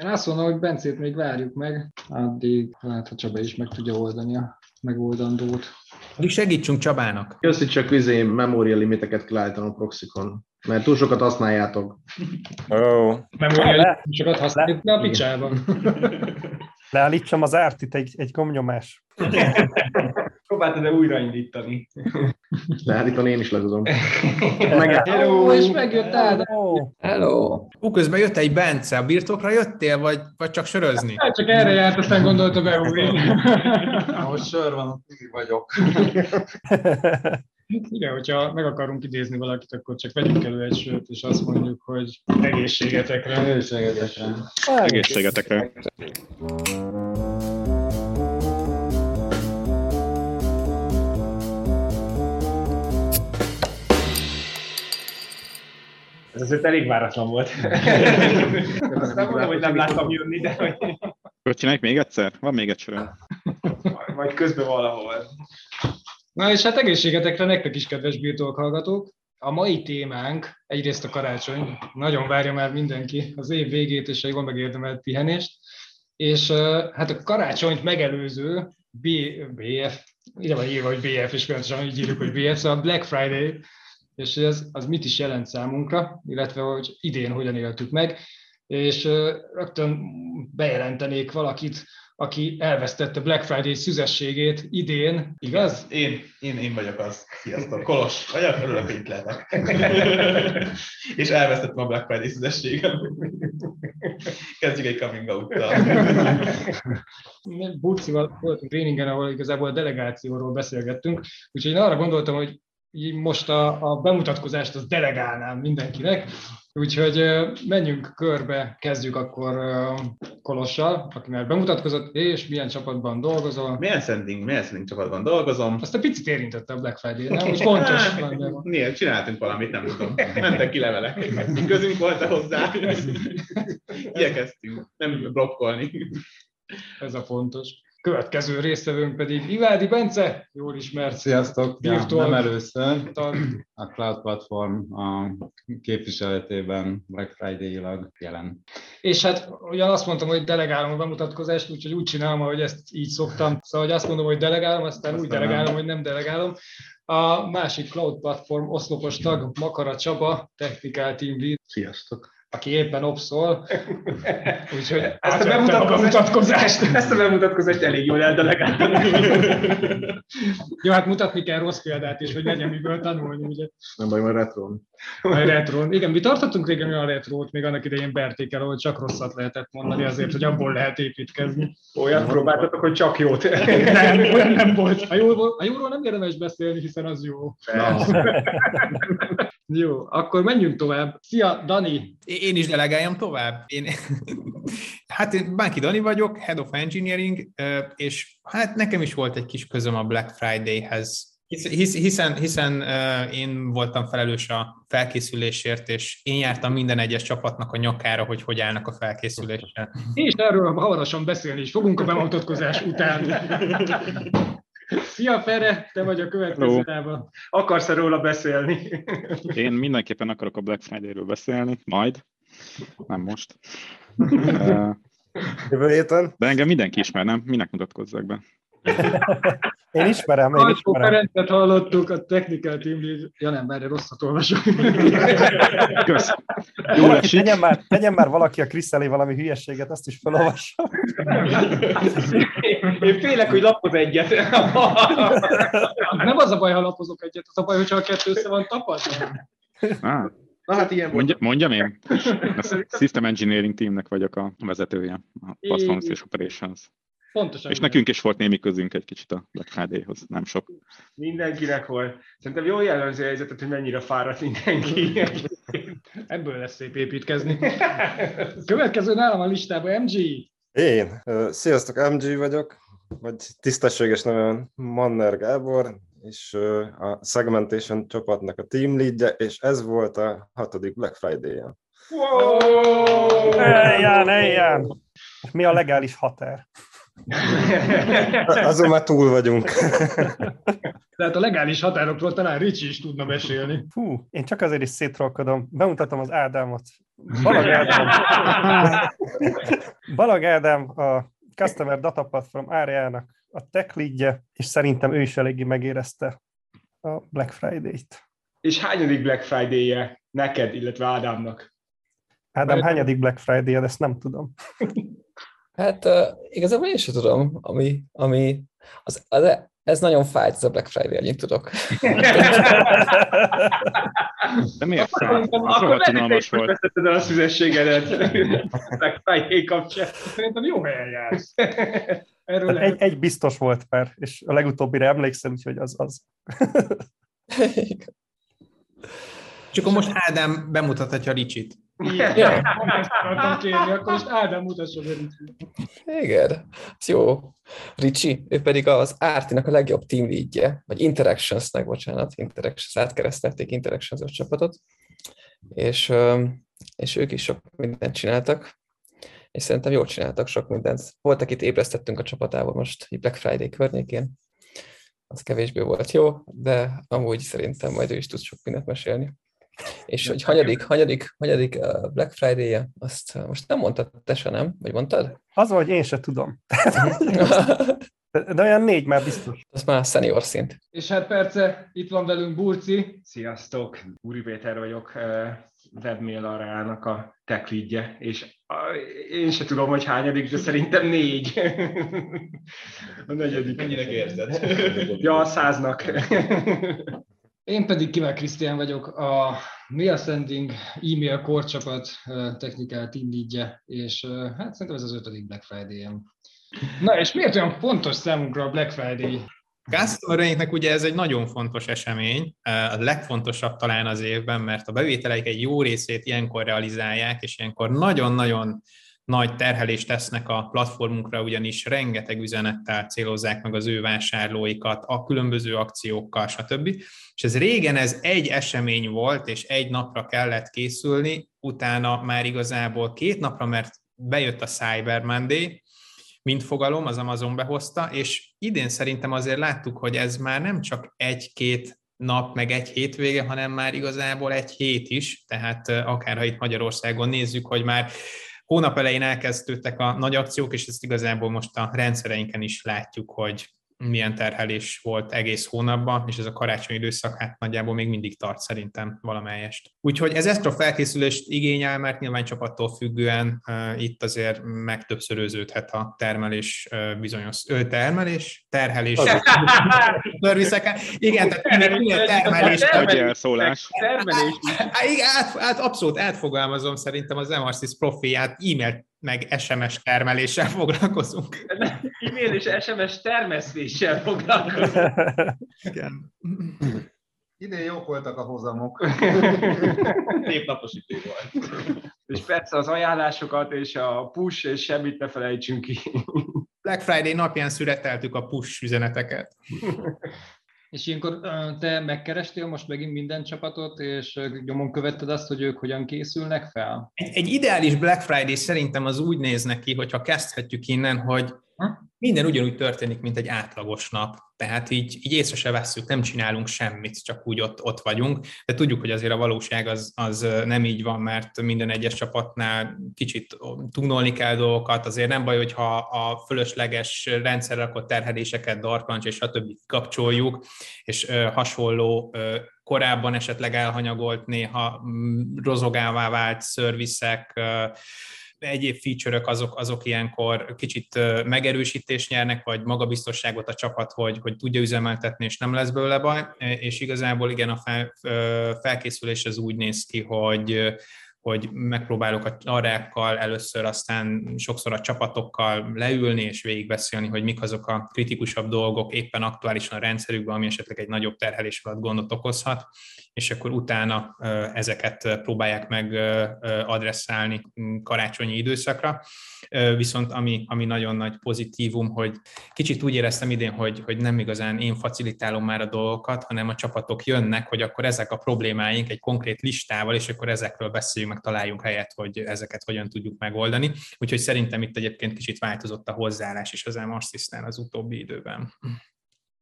Én azt mondom, hogy Bencét még várjuk meg, addig lehet, hogy Csaba is meg tudja oldani a megoldandót. Addig segítsünk Csabának. Köszi, csak vizé memória limiteket kell a proxikon, mert túl sokat használjátok. Oh. Memória sokat használjuk, de a picsában. leállítsam az ártit egy, egy gomnyomás. Próbáltad-e újraindítani? Leállítani én is le tudom. Hello, és megjött. Ó, Hello. Ú, közben jött egy Bence, a birtokra jöttél, vagy, vagy csak sörözni? Hát csak erre járt, aztán gondolta beúrni. Ahol sör van, ott vagyok. Igen, hogyha meg akarunk idézni valakit, akkor csak vegyünk elő egy sört, és azt mondjuk, hogy egészségetekre. Egészségetekre. Egészségetekre. Ez azért elég váratlan volt. Azt nem mondom, hogy nem láttam jönni, de hogy Hogy csináljuk még egyszer? Van még egy söröm. majd közben valahol. Na és hát egészségetekre nektek is, kedves birtok hallgatók. A mai témánk egyrészt a karácsony, nagyon várja már mindenki az év végét és a jól megérdemelt pihenést, és hát a karácsonyt megelőző B, BF, ide van írva, hogy BF, és pontosan így írjuk, hogy BF, szóval Black Friday, és ez az mit is jelent számunkra, illetve hogy idén hogyan éltük meg, és rögtön bejelentenék valakit, aki elvesztette Black Friday szüzességét idén, igaz? Én, én, én vagyok az. Sziasztok, Kolos vagyok, örülök, hogy itt lehetek. És elvesztettem a Black Friday szüzességem. Kezdjük egy coming out-tal. Burcival voltunk tréningen, ahol igazából a delegációról beszélgettünk, úgyhogy én arra gondoltam, hogy így most a, a bemutatkozást az delegálnám mindenkinek, úgyhogy menjünk körbe, kezdjük akkor Kolossal, aki már bemutatkozott, és milyen csapatban dolgozol. Milyen sending, milyen sending csapatban dolgozom? Azt a picit érintette a Black Friday, nem? Úgy fontos. Miért? Csináltunk valamit, nem tudom. Mentek ki levelek. Közünk volt -e hozzá? Igyekeztünk nem blokkolni. Ez a fontos. Következő résztvevőnk pedig Ivádi Bence, jól ismert. Sziasztok! Ja, nem először. A Cloud Platform a képviseletében Black Friday-ilag jelen. És hát ugyan azt mondtam, hogy delegálom a bemutatkozást, úgyhogy úgy csinálom, hogy ezt így szoktam. Szóval, hogy azt mondom, hogy delegálom, aztán úgy Aztán delegálom, nem. hogy nem delegálom. A másik cloud platform oszlopos tag, Makara Csaba, Technical Team Lead, Sziasztok. Aki éppen opszol. Úgyhogy Ezt a átvettem a bemutatkozást, bemutatkozást. ezt a bemutatkozást elég jól eldelegáltam. Jó, hát mutatni kell rossz példát is, hogy legyen miből tanulni, ugye. Nem baj, majd retron. A retron. Igen, mi tartottunk régen olyan retrót, még annak idején berték el, hogy csak rosszat lehetett mondani azért, hogy abból lehet építkezni. Olyat próbáltatok, hogy csak jót. Nem, olyan nem volt. A, jóról, a jóról nem érdemes beszélni, hiszen az jó. Jó, akkor menjünk tovább. Szia, Dani! Én is delegáljam tovább. Én, hát én Bánki Dani vagyok, Head of Engineering, és hát nekem is volt egy kis közöm a Black Friday-hez. Hisz- hisz- Hiszen, hiszen ö, én voltam felelős a felkészülésért, és én jártam minden egyes csapatnak a nyakára, hogy hogy állnak a felkészüléssel. És erről hamarosan beszélni is fogunk a bemutatkozás után. Szia, Fere, te vagy a következő tában. Akarsz-e róla beszélni? Én mindenképpen akarok a Black Friday-ről beszélni, majd. Nem most. Jövő héten. De engem mindenki ismer, nem? Minek mutatkozzak be? Én ismerem, én ismerem. Ferencet hallottuk, a Technical Team Lead. Ja nem, várj, rosszat olvasok. Kösz. Jó Valaki, tegyen, már, tegyen már valaki a Krisz elé valami hülyeséget, azt is felolvasom. Én félek, hogy lapoz egyet. Nem az a baj, ha lapozok egyet, az a baj, hogyha a kettő össze van tapadva. Ah, Na hát ilyen volt. mondja, mondjam én? A System Engineering teamnek vagyok a vezetője, a Performance és Operations. Pontosan. És nekünk is volt némi közünk egy kicsit a Black Friday-hoz, nem sok. Mindenkinek volt. Szerintem jól jellemző a helyzetet, hogy mennyire fáradt mindenki. Ebből lesz szép építkezni. Következő nálam a listában MG. Én. Sziasztok, MG vagyok, vagy tisztességes nevem Manner Gábor, és a Segmentation csapatnak a team leadje, és ez volt a hatodik Black Friday-ja. Wow! Elján, elján! Mi a legális határ? Azon már túl vagyunk. Tehát a legális határokról talán Ricsi is tudna mesélni. Fú, én csak azért is szétrolkodom. Bemutatom az Ádámot. Balag Ádám. Balag Ádám a Customer Data Platform áriának a tech leadje, és szerintem ő is eléggé megérezte a Black Friday-t. És hányadik Black Friday-je neked, illetve Ádámnak? Ádám, Mert- hányadik Black Friday-ed, ezt nem tudom. Hát uh, igazából én sem tudom, ami, ami az, az, ez nagyon fájt, ez a Black Friday, ennyit tudok. De miért Akkor, fáj? akkor, Az akkor rohadt meddig unalmas hogy volt. veszetted el a szüzességedet Black Friday kapcsán? Szerintem jó helyen jársz. Erről lehet. egy, egy biztos volt per, és a legutóbbira emlékszem, úgyhogy az az. És akkor most Ádám bemutathatja Ricsit. Igen. Ja. Ezt akartam kérni, akkor most Ádám mutassa be Ricsit. Igen, ez jó. Ricsi, ő pedig az Ártinak a legjobb team leadje, vagy Interactionsnek, bocsánat, Interactions, átkeresztelték Interactions csapatot, és, és ők is sok mindent csináltak, és szerintem jól csináltak sok mindent. Volt, akit ébresztettünk a csapatával most Black Friday környékén, az kevésbé volt jó, de amúgy szerintem majd ő is tud sok mindent mesélni. És hogy hanyadik, hanyadik, hanyadik Black Friday-je, azt most nem mondtad te se, nem? Vagy mondtad? Az, hogy én se tudom. De, olyan négy már biztos. Az már senior szint. És hát perce, itt van velünk Burci. Sziasztok, Úri Péter vagyok, webmail arának a tech leadje, és én se tudom, hogy hányadik, de szerintem négy. A negyedik. Mennyinek érzed? Ja, a száznak. Én pedig Kivel Krisztián vagyok, a Mail Sending e-mail korcsapat technical team leadje, és hát szerintem ez az ötödik Black Friday-em. Na és miért olyan fontos számunkra a Black Friday? Customereinknek ugye ez egy nagyon fontos esemény, a legfontosabb talán az évben, mert a bevételeik egy jó részét ilyenkor realizálják, és ilyenkor nagyon-nagyon nagy terhelést tesznek a platformunkra, ugyanis rengeteg üzenettel célozzák meg az ő vásárlóikat, a különböző akciókkal, stb. És ez régen ez egy esemény volt, és egy napra kellett készülni, utána már igazából két napra, mert bejött a Cyber Monday, mint fogalom, az Amazon behozta, és idén szerintem azért láttuk, hogy ez már nem csak egy-két nap, meg egy hétvége, hanem már igazából egy hét is, tehát akár ha itt Magyarországon nézzük, hogy már hónap elején elkezdődtek a nagy akciók, és ezt igazából most a rendszereinken is látjuk, hogy milyen terhelés volt egész hónapban, és ez a karácsonyi időszak hát nagyjából még mindig tart szerintem valamelyest. Úgyhogy ez extra felkészülést igényel, mert nyilván csapattól függően uh, itt azért megtöbbszöröződhet a termelés uh, bizonyos ö, termelés, terhelés. Törviszek, igen, tehát minél, minél termelés. Elszólás. Termelés. Hát igen, át, át, abszolút átfogalmazom, szerintem az MRCS profiát e-mail meg SMS termeléssel foglalkozunk. E-mail és SMS termesztéssel foglalkozunk. Igen. Idén jók voltak a hozamok. Névnapos idő volt. És persze az ajánlásokat és a push, és semmit ne felejtsünk ki. Black Friday napján szüreteltük a push üzeneteket. És ilyenkor te megkerestél most megint minden csapatot, és nyomon követted azt, hogy ők hogyan készülnek fel? Egy, egy ideális Black Friday szerintem az úgy néz neki, hogyha kezdhetjük innen, hogy minden ugyanúgy történik, mint egy átlagos nap. Tehát így, így észre se vesszük, nem csinálunk semmit, csak úgy ott, ott vagyunk. De tudjuk, hogy azért a valóság az, az nem így van, mert minden egyes csapatnál kicsit tunolni kell dolgokat. Azért nem baj, hogyha a fölösleges rendszerre rakott terheléseket, darkancs és stb. kapcsoljuk, és hasonló korábban esetleg elhanyagolt, néha mm, rozogává vált szerviszek, ö, egyéb feature-ök azok, azok ilyenkor kicsit megerősítést nyernek, vagy magabiztosságot a csapat, hogy, hogy tudja üzemeltetni, és nem lesz belőle baj. És igazából igen, a fel, felkészülés az úgy néz ki, hogy hogy megpróbálok a arrákkal először, aztán sokszor a csapatokkal leülni és végigbeszélni, hogy mik azok a kritikusabb dolgok éppen aktuálisan a rendszerükben, ami esetleg egy nagyobb terhelés alatt gondot okozhat, és akkor utána ezeket próbálják meg adresszálni karácsonyi időszakra. Viszont ami, ami nagyon nagy pozitívum, hogy kicsit úgy éreztem idén, hogy, hogy nem igazán én facilitálom már a dolgokat, hanem a csapatok jönnek, hogy akkor ezek a problémáink egy konkrét listával, és akkor ezekről beszéljünk meg találjunk helyet, hogy ezeket hogyan tudjuk megoldani. Úgyhogy szerintem itt egyébként kicsit változott a hozzáállás is az Assistant az utóbbi időben.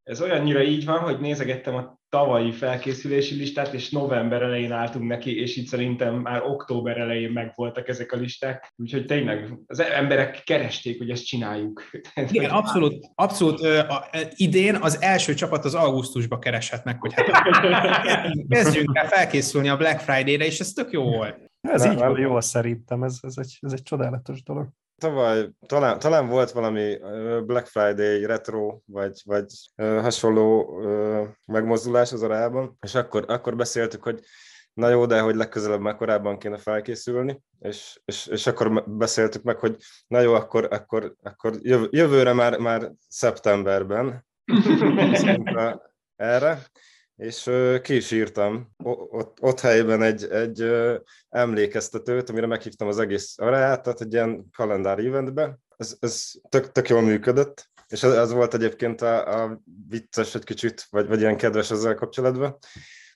Ez olyannyira így van, hogy nézegettem a tavalyi felkészülési listát, és november elején álltunk neki, és itt szerintem már október elején megvoltak ezek a listák. Úgyhogy tényleg az emberek keresték, hogy ezt csináljuk. Igen, abszolút, abszolút a, idén az első csapat az augusztusba keresett meg, hogy hát kezdjünk el felkészülni a Black Friday-re, és ez tök jó volt. Ez így van jó szerintem, ez, ez, egy, ez egy csodálatos dolog tavaly talán, talán volt valami Black Friday retro, vagy, vagy hasonló megmozdulás az arában, és akkor, akkor beszéltük, hogy na jó, de hogy legközelebb már korábban kéne felkészülni, és, és, és akkor beszéltük meg, hogy na jó, akkor, akkor, akkor jövőre már, már szeptemberben. Erre, és ki is írtam ott, ott helyben egy, egy emlékeztetőt, amire meghívtam az egész aráját, tehát egy ilyen kalendár eventbe. Ez, ez tök, tök jól működött, és ez, ez volt egyébként a, a vicces egy kicsit, vagy, vagy ilyen kedves ezzel kapcsolatban,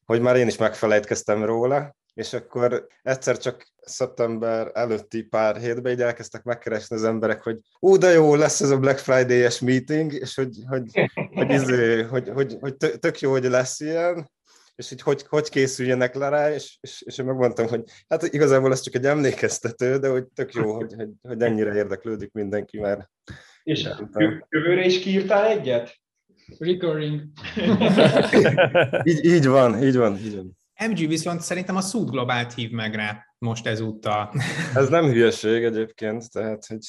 hogy már én is megfelejtkeztem róla, és akkor egyszer csak szeptember előtti pár hétben így elkezdtek megkeresni az emberek, hogy ú, de jó, lesz ez a Black Friday-es meeting, és hogy, hogy, hogy, izé, hogy, hogy, hogy tök jó, hogy lesz ilyen, és hogy, hogy hogy készüljenek le rá, és, és, és én megmondtam, hogy hát igazából ez csak egy emlékeztető, de hogy tök jó, hogy, hogy, hogy ennyire érdeklődik mindenki már. És jövőre is kiírtál egyet? Recurring. így, így van, így van, így van. MG viszont szerintem a Sud Globált hív meg rá most ezúttal. Ez nem hülyeség egyébként, tehát hogy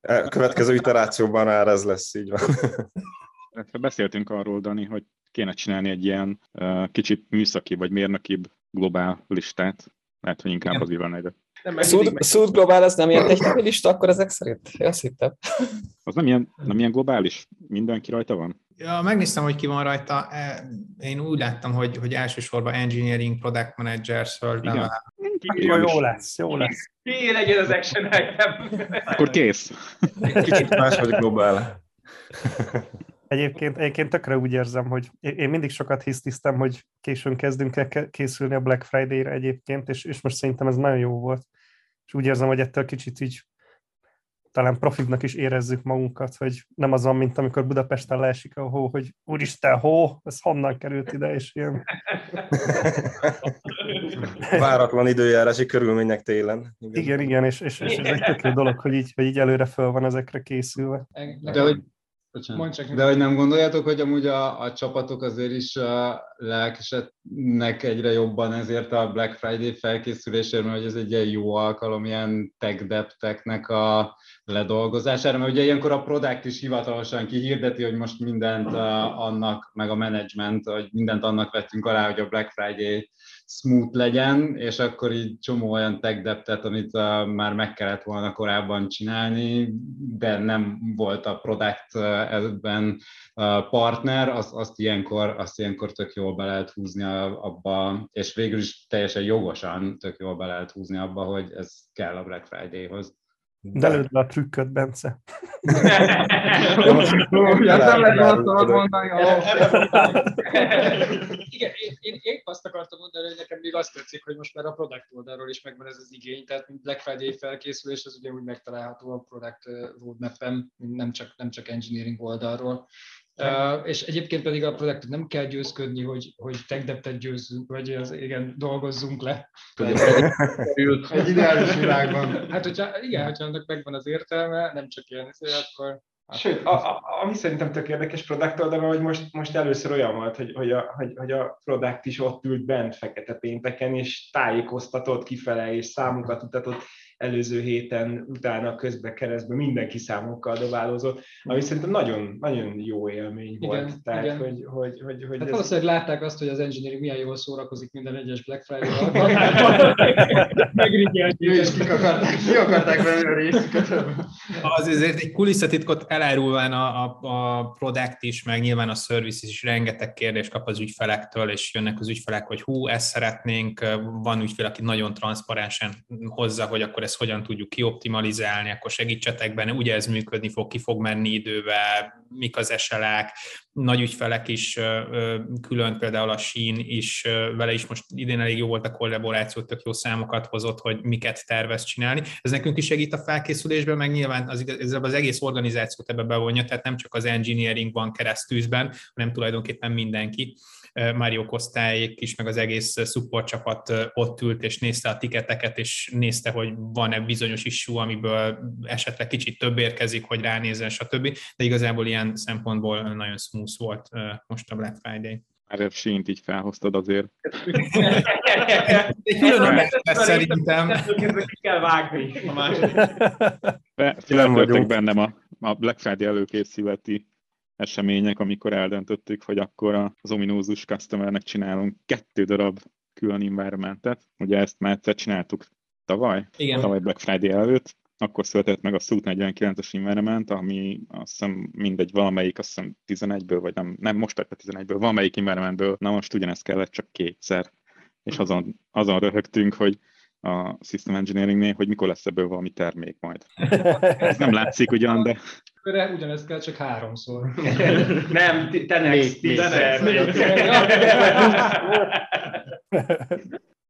a következő iterációban már ez lesz, így van. Beszéltünk arról, Dani, hogy kéne csinálni egy ilyen kicsit műszaki vagy mérnökibb globál listát. Lehet, hogy inkább az van ide. Szúd globál az nem ilyen technikai lista, akkor ezek szerint? Én azt hittem. Az nem ilyen, nem ilyen globális? Mindenki rajta van? Ja, megnéztem, hogy ki van rajta. E, én úgy láttam, hogy, hogy elsősorban engineering, product manager, search Akkor jó lesz, jó lesz. Ki legyen az action item. Akkor kész. Kicsit más vagy globál. Egyébként, egyébként tökre úgy érzem, hogy én mindig sokat hisztisztem, hogy későn kezdünk el készülni a Black Friday-re egyébként, és, és most szerintem ez nagyon jó volt. És úgy érzem, hogy ettől kicsit így talán profibnak is érezzük magunkat, hogy nem az van, mint amikor Budapesten leesik a hó, hogy úristen, hó, ez honnan került ide, és ilyen... Váratlan időjárási körülmények télen. Igen, igen, igen és, és, és ez egy tök jó dolog, hogy így, hogy így előre föl van ezekre készülve. De hogy de hogy nem gondoljátok, hogy amúgy a, a csapatok azért is a lelkesednek egyre jobban ezért a Black Friday felkészülésért, mert hogy ez egy ilyen jó alkalom ilyen tech depteknek a ledolgozására, mert ugye ilyenkor a product is hivatalosan kihirdeti, hogy most mindent annak, meg a management, hogy mindent annak vettünk alá, hogy a Black Friday smooth legyen, és akkor így csomó olyan tech deptet, amit uh, már meg kellett volna korábban csinálni, de nem volt a product uh, ebben uh, partner, az, azt, ilyenkor, azt ilyenkor tök jól be lehet húzni abba, és végül is teljesen jogosan tök jól be lehet húzni abba, hogy ez kell a Black Friday-hoz. De lőd le a trükköt, Bence. nem lehet mondani. Igen, én, én épp azt akartam mondani, hogy nekem még azt tetszik, hogy most már a product oldalról is megvan ez az igény, tehát mint Black Friday felkészülés, az ugyanúgy megtalálható a product roadmap-en, nem csak, nem csak engineering oldalról. Uh, és egyébként pedig a projektet nem kell győzködni, hogy, hogy tech győzzünk, vagy az, igen, dolgozzunk le. Egy ideális világban. Hát, hogyha, igen, hogyha annak megvan az értelme, nem csak ilyen, akkor Sőt, a, a, ami szerintem tök érdekes product oldalon, hogy most, most először olyan volt, hogy, hogy, a, hogy, hogy a product is ott ült bent fekete pénteken, és tájékoztatott kifele, és számokat mutatott, előző héten, utána közbe keresztbe mindenki számokkal dobálózott, ami szerintem nagyon, nagyon jó élmény igen, volt. Tehát, igen. hogy, hogy, hogy, hogy hát ez... valószínűleg látták azt, hogy az engineering milyen jól szórakozik minden egyes Black Friday alkalmával. Megrigyelték. És kik akarták, ki akarták venni a részüket. Az azért egy kulisszatitkot elárulván a, a, a product is, meg nyilván a service is rengeteg kérdést kap az ügyfelektől, és jönnek az ügyfelek, hogy hú, ezt szeretnénk, van ügyfél, aki nagyon transzparensen hozza, hogy akkor ezt hogyan tudjuk kioptimalizálni, akkor segítsetek benne, ugye ez működni fog, ki fog menni idővel, mik az eselek, nagy ügyfelek is külön, például a Shein is, vele is most idén elég jó volt a kollaboráció, tök jó számokat hozott, hogy miket tervez csinálni. Ez nekünk is segít a felkészülésben, meg nyilván az, ez az egész organizációt ebbe bevonja, tehát nem csak az engineering van keresztűzben, hanem tulajdonképpen mindenki. Mario Kosztályék is, meg az egész support csapat ott ült, és nézte a tiketeket, és nézte, hogy van-e bizonyos issue, amiből esetleg kicsit több érkezik, hogy ránézzen, stb. De igazából ilyen szempontból nagyon smooth volt most a Black Friday. Már a sínt így felhoztad azért. Egy külön szerintem. Ki kell vágni. Feltörtek bennem a, a Black Friday előkészületi események, amikor eldöntöttük, hogy akkor az ominózus customernek csinálunk kettő darab külön environmentet. Ugye ezt már egyszer csináltuk tavaly, Igen. tavaly Black Friday előtt, akkor született meg a Suit 49-es environment, ami azt hiszem mindegy valamelyik, azt hiszem 11-ből, vagy nem, nem most lett 11-ből, valamelyik environmentből, na most ugyanezt kellett csak kétszer. És azon, azon röhögtünk, hogy a System Engineeringnél, hogy mikor lesz ebből valami termék majd. Ez nem látszik ugyan, de... Körre ugyanezt kell csak háromszor. nem, te next tízszer.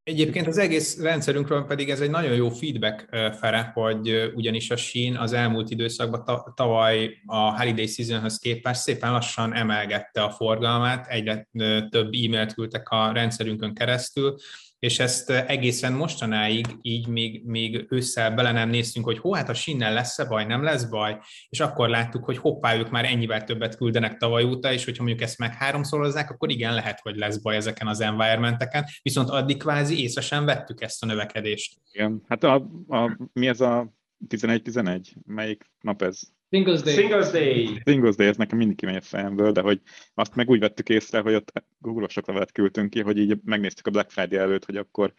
Egyébként az egész rendszerünkről pedig ez egy nagyon jó feedback fere, hogy ugyanis a Shein az elmúlt időszakban tavaly a Holiday Seasonhöz képest szépen lassan emelgette a forgalmát, egyre több e-mailt küldtek a rendszerünkön keresztül, és ezt egészen mostanáig így még, még ősszel bele nem néztünk, hogy hó, hát a sinnel lesz-e baj, nem lesz baj, és akkor láttuk, hogy hoppá, ők már ennyivel többet küldenek tavaly óta, és hogyha mondjuk ezt meg háromszorozzák, akkor igen, lehet, hogy lesz baj ezeken az environmenteken, viszont addig kvázi észre sem vettük ezt a növekedést. Igen, hát a, a, mi ez a 11-11? Melyik nap ez? Singles Day. Singles Day. Singles Day, ez nekem mindig kimegy a fejemből, de hogy azt meg úgy vettük észre, hogy ott Google-osok levelet küldtünk ki, hogy így megnéztük a Black Friday előtt, hogy akkor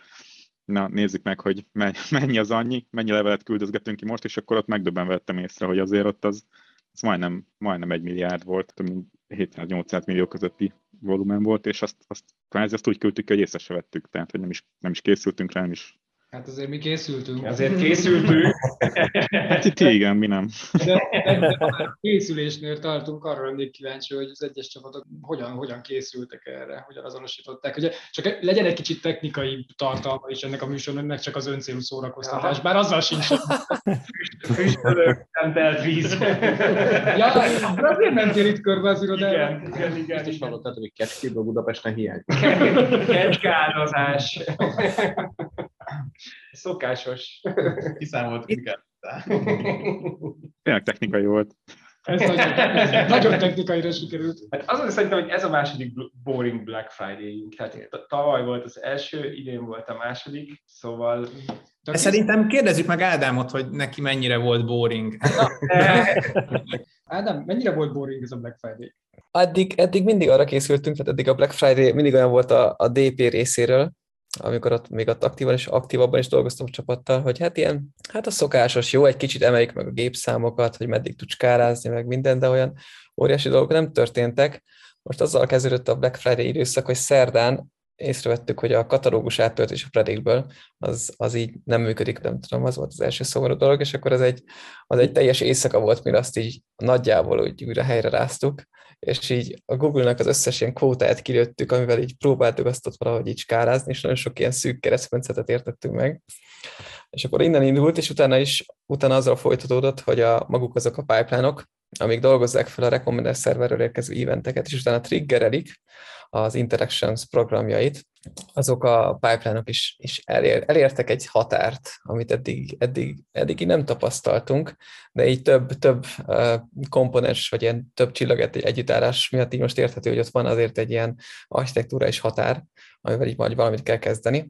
na nézzük meg, hogy mennyi az annyi, mennyi levelet küldözgetünk ki most, és akkor ott megdöbben vettem észre, hogy azért ott az, az majdnem, majdnem egy milliárd volt, több mint 700-800 millió közötti volumen volt, és azt, azt kvázi azt úgy küldtük, hogy észre se vettük, tehát hogy nem is, nem is készültünk rá, nem is Hát azért mi készültünk. Azért készültünk. hát itt igen, mi nem. De, de, de a készülésnél tartunk, arra lennék kíváncsi, hogy az egyes csapatok hogyan, hogyan készültek erre, hogyan azonosították. Ugye csak legyen egy kicsit technikai tartalma is ennek a műsornak, meg csak az öncélú szórakoztatás, bár azzal sincs. Füstölök, nem telt víz. ja, azért mentél itt körbe az irodába. Igen, igen, igen. Ezt is hallottad, hogy kecskéből Budapesten hiány. Kecskálozás. Szokásos. Kiszámolt miket. Tényleg technikai volt. Ez nagyon, ez nagyon technikaira sikerült. Hát azon szerintem, hogy ez a második boring Black Friday-ünk. Hát tavaly volt az első, idén volt a második, szóval... De szerintem kérdezzük meg Ádámot, hogy neki mennyire volt boring. Ádám, mennyire volt boring ez a Black Friday? Addig, eddig mindig arra készültünk, tehát eddig a Black Friday mindig olyan volt a, a DP részéről, amikor ott még ott aktívan és aktívabban is dolgoztam a csapattal, hogy hát ilyen, hát a szokásos, jó, egy kicsit emeljük meg a gépszámokat, hogy meddig tudsz kárázni, meg minden, de olyan óriási dolgok nem történtek. Most azzal kezdődött a Black Friday időszak, hogy szerdán észrevettük, hogy a katalógus áttöltés a Predictből az, az így nem működik, nem tudom, az volt az első szomorú dolog, és akkor az egy, az egy teljes éjszaka volt, mire azt így nagyjából úgy újra helyre ráztuk, és így a Google-nak az összes ilyen kvótáját kilőttük, amivel így próbáltuk azt ott valahogy így skálázni, és nagyon sok ilyen szűk keresztmetszetet értettünk meg. És akkor innen indult, és utána is, utána azzal folytatódott, hogy a maguk azok a pipeline-ok, amik dolgozzák fel a recommender szerverről érkező eventeket, és utána triggerelik az Interactions programjait, azok a pipeline-ok is, is elér, elértek egy határt, amit eddig, eddig, eddig nem tapasztaltunk, de így több, több komponens, vagy ilyen több csillaget együttállás miatt így most érthető, hogy ott van azért egy ilyen architektúra és határ, amivel így majd valamit kell kezdeni.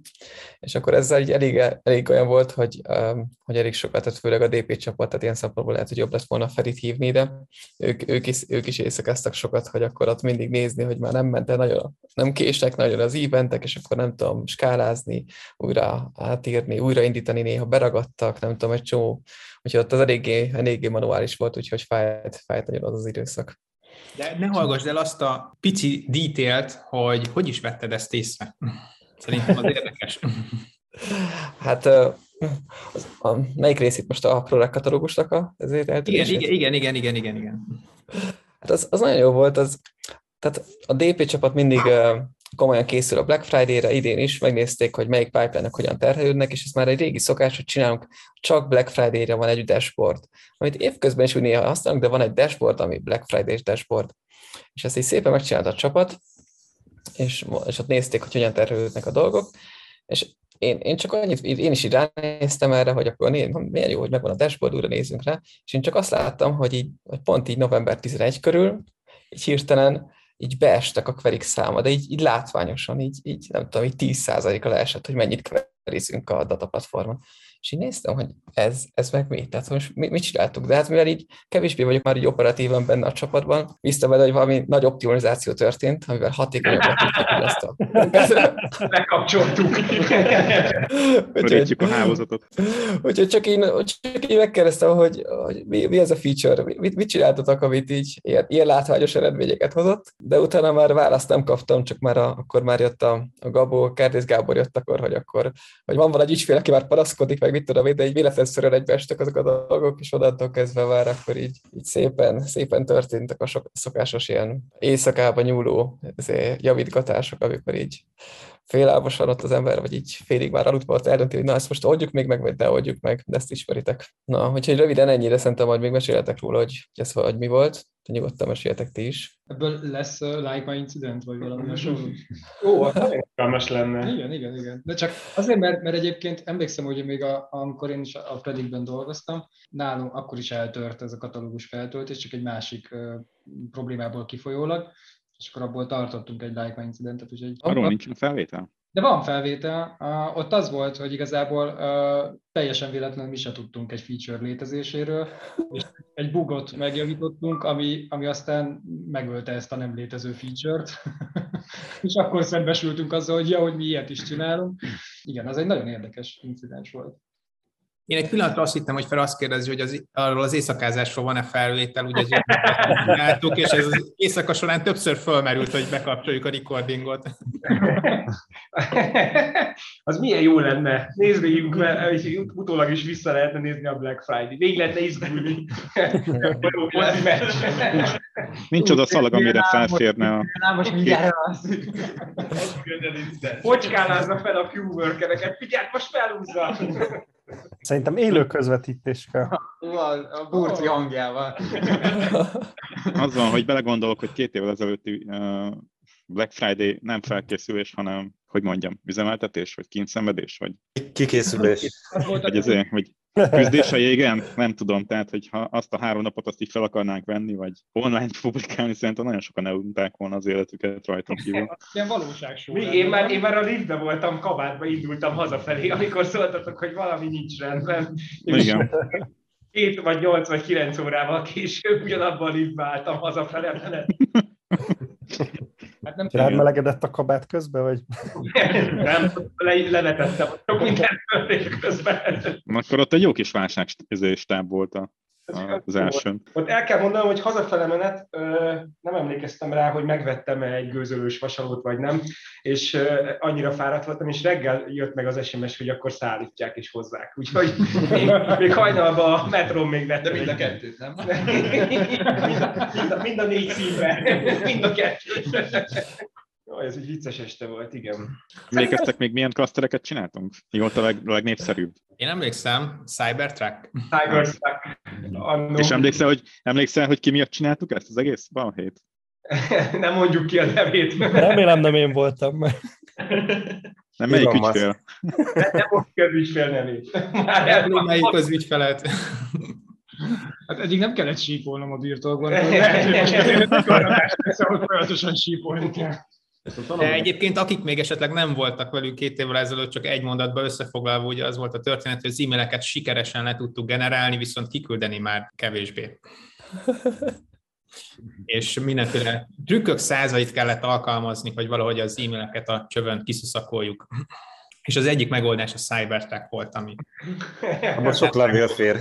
És akkor ezzel így elég, elég olyan volt, hogy, um, hogy elég sokat, tehát főleg a DP csapat, tehát ilyen szempontból lehet, hogy jobb lett volna Ferit hívni, de ők, ők, is, ők is éjszakáztak sokat, hogy akkor ott mindig nézni, hogy már nem ment el nagyon, nem késnek nagyon az eventek, és akkor nem tudom skálázni, újra átírni, újraindítani, néha beragadtak, nem tudom, egy csomó, úgyhogy ott az eléggé, eléggé manuális volt, úgyhogy fájt, fájt nagyon az az időszak. De ne hallgass el azt a pici dítélt, hogy hogy is vetted ezt észre. Szerintem az érdekes. Hát az, a, melyik részét most a ProRec katalógusnak a, ezért igen, igen, igen, igen, igen, igen, igen. Hát az, az nagyon jó volt, az, tehát a DP csapat mindig komolyan készül a Black Friday-re, idén is megnézték, hogy melyik pipeline hogyan terhelődnek, és ez már egy régi szokás, hogy csinálunk, csak Black Friday-re van egy dashboard, amit évközben is úgy néha használunk, de van egy dashboard, ami Black Friday-s dashboard. És ezt így szépen megcsinálta a csapat, és, és ott nézték, hogy hogyan terhelődnek a dolgok, és én, én csak annyit, én is így ránéztem erre, hogy akkor milyen jó, hogy megvan a dashboard, újra nézzünk rá, és én csak azt láttam, hogy, így, hogy pont így november 11 körül, így hirtelen így beestek a kverik száma, de így, így látványosan, így, így nem tudom, így 10%-a leesett, hogy mennyit kverizünk a dataplatformon. És így néztem, hogy ez, ez meg mi? Tehát most mi, mit csináltuk? De hát mivel így kevésbé vagyok már így operatívan benne a csapatban, biztos vele, hogy valami nagy optimalizáció történt, amivel hatékonyabbak tudjuk ezt a... Lekapcsoltuk. Úgyhogy, a hálózatot. Úgyhogy csak én, csak én megkérdeztem, hogy, hogy mi, mi, ez a feature, mit, mit csináltatok, amit így ilyen, ilyen látványos eredményeket hozott, de utána már választ nem kaptam, csak már a, akkor már jött a, a Gabó, Kertész Gábor jött akkor, hogy akkor, hogy van valahogy ügyfél, aki már paraszkodik, meg mit tudom én, de így véletlenszerűen egybeestek azok a dolgok, és onnantól kezdve már akkor így, így szépen, szépen történtek a sok, szokásos ilyen éjszakába nyúló javítgatások, amikor így félálmosan ott az ember, vagy így félig már aludt volt eldönti, hogy na ezt most oldjuk még meg, vagy ne oldjuk meg, de ezt ismeritek. Na, úgyhogy röviden ennyire szerintem majd még meséltek róla, hogy ez hogy mi volt, de nyugodtan meséltek ti is. Ebből lesz uh, like my incident, vagy valami hasonló? Ó, az lenne. Igen, igen, igen. De csak azért, mert, mert egyébként emlékszem, hogy még a, amikor én is a Predictben dolgoztam, nálunk akkor is eltört ez a katalógus feltöltés, csak egy másik uh, problémából kifolyólag, és akkor abból tartottunk egy like incidentet. Úgyhogy Arról nincs felvétel? De van felvétel. Uh, ott az volt, hogy igazából uh, teljesen véletlenül mi se tudtunk egy feature létezéséről, és egy bugot megjavítottunk, ami, ami aztán megölte ezt a nem létező feature-t. és akkor szembesültünk azzal, hogy ja, hogy mi ilyet is csinálunk. Igen, az egy nagyon érdekes incidens volt. Én egy pillanatra azt hittem, hogy fel azt kérdezi, hogy az, arról az éjszakázásról van-e felvétel, ugye ez és ez az éjszaka során többször fölmerült, hogy bekapcsoljuk a recordingot. az milyen jó lenne. Nézd végig, mert utólag is vissza lehetne nézni a Black Friday. Végig lehetne izgulni. Nincs oda szalag, amire felférne a... Most mindjárt az. Focskálázza fel a Q-workereket. Figyelj, most felhúzza. Szerintem élő közvetítés kell. A burci hangjával. Az van, hogy belegondolok, hogy két évvel ezelőtti Black Friday nem felkészülés, hanem, hogy mondjam, üzemeltetés, vagy kényszenvedés, vagy... Kikészülés. Vagy azért, vagy küzdés a jégen? Nem tudom, tehát, hogyha azt a három napot azt így fel akarnánk venni, vagy online publikálni, szerintem nagyon sokan elunták volna az életüket rajtam kívül. Ilyen valóságsó. Én már, én már a liftbe voltam, kabátba indultam hazafelé, amikor szóltatok, hogy valami nincs rendben. Igen. Két vagy nyolc vagy kilenc órával később ugyanabban a liftbe álltam hazafele menet. Hát nem Rád melegedett a kabát közben, vagy? nem, le, levetettem, sok minden közben. Akkor ott egy jó kis válságstáb volt a az első. Ott el kell mondanom, hogy hazafele menet nem emlékeztem rá, hogy megvettem egy gőzölős vasalót, vagy nem, és annyira fáradt voltam, és reggel jött meg az SMS, hogy akkor szállítják és hozzák. Úgyhogy még, még hajnalban a metrón még vettem. De mind a kettőt, nem? mind, a, mind, a, mind a négy színben. Mind a kettőt. Ez egy vicces este volt, igen. Emlékeztek még milyen klasztereket csináltunk? Mi volt a leg, legnépszerűbb? Én emlékszem, Cybertruck. Cybertruck. És emlékszel hogy, emlékszel, hogy ki miatt csináltuk ezt az egész balhét? nem mondjuk ki a nevét. Remélem nem én voltam. Nem melyik ügyfél? Nem, nem ki az ügyfél nevét. Már melyik az ügyfelet. Hát eddig nem kellett sípolnom a birtokban, lehet, hogy most folyamatosan sípolni kell. De egyébként akik még esetleg nem voltak velük két évvel ezelőtt, csak egy mondatban összefoglalva, ugye az volt a történet, hogy az e-maileket sikeresen le tudtuk generálni, viszont kiküldeni már kevésbé. és mindenféle trükkök százait kellett alkalmazni, hogy valahogy az e-maileket a csövön kiszuszakoljuk. És az egyik megoldás a Cybertruck volt, ami... Abban sok levél fér.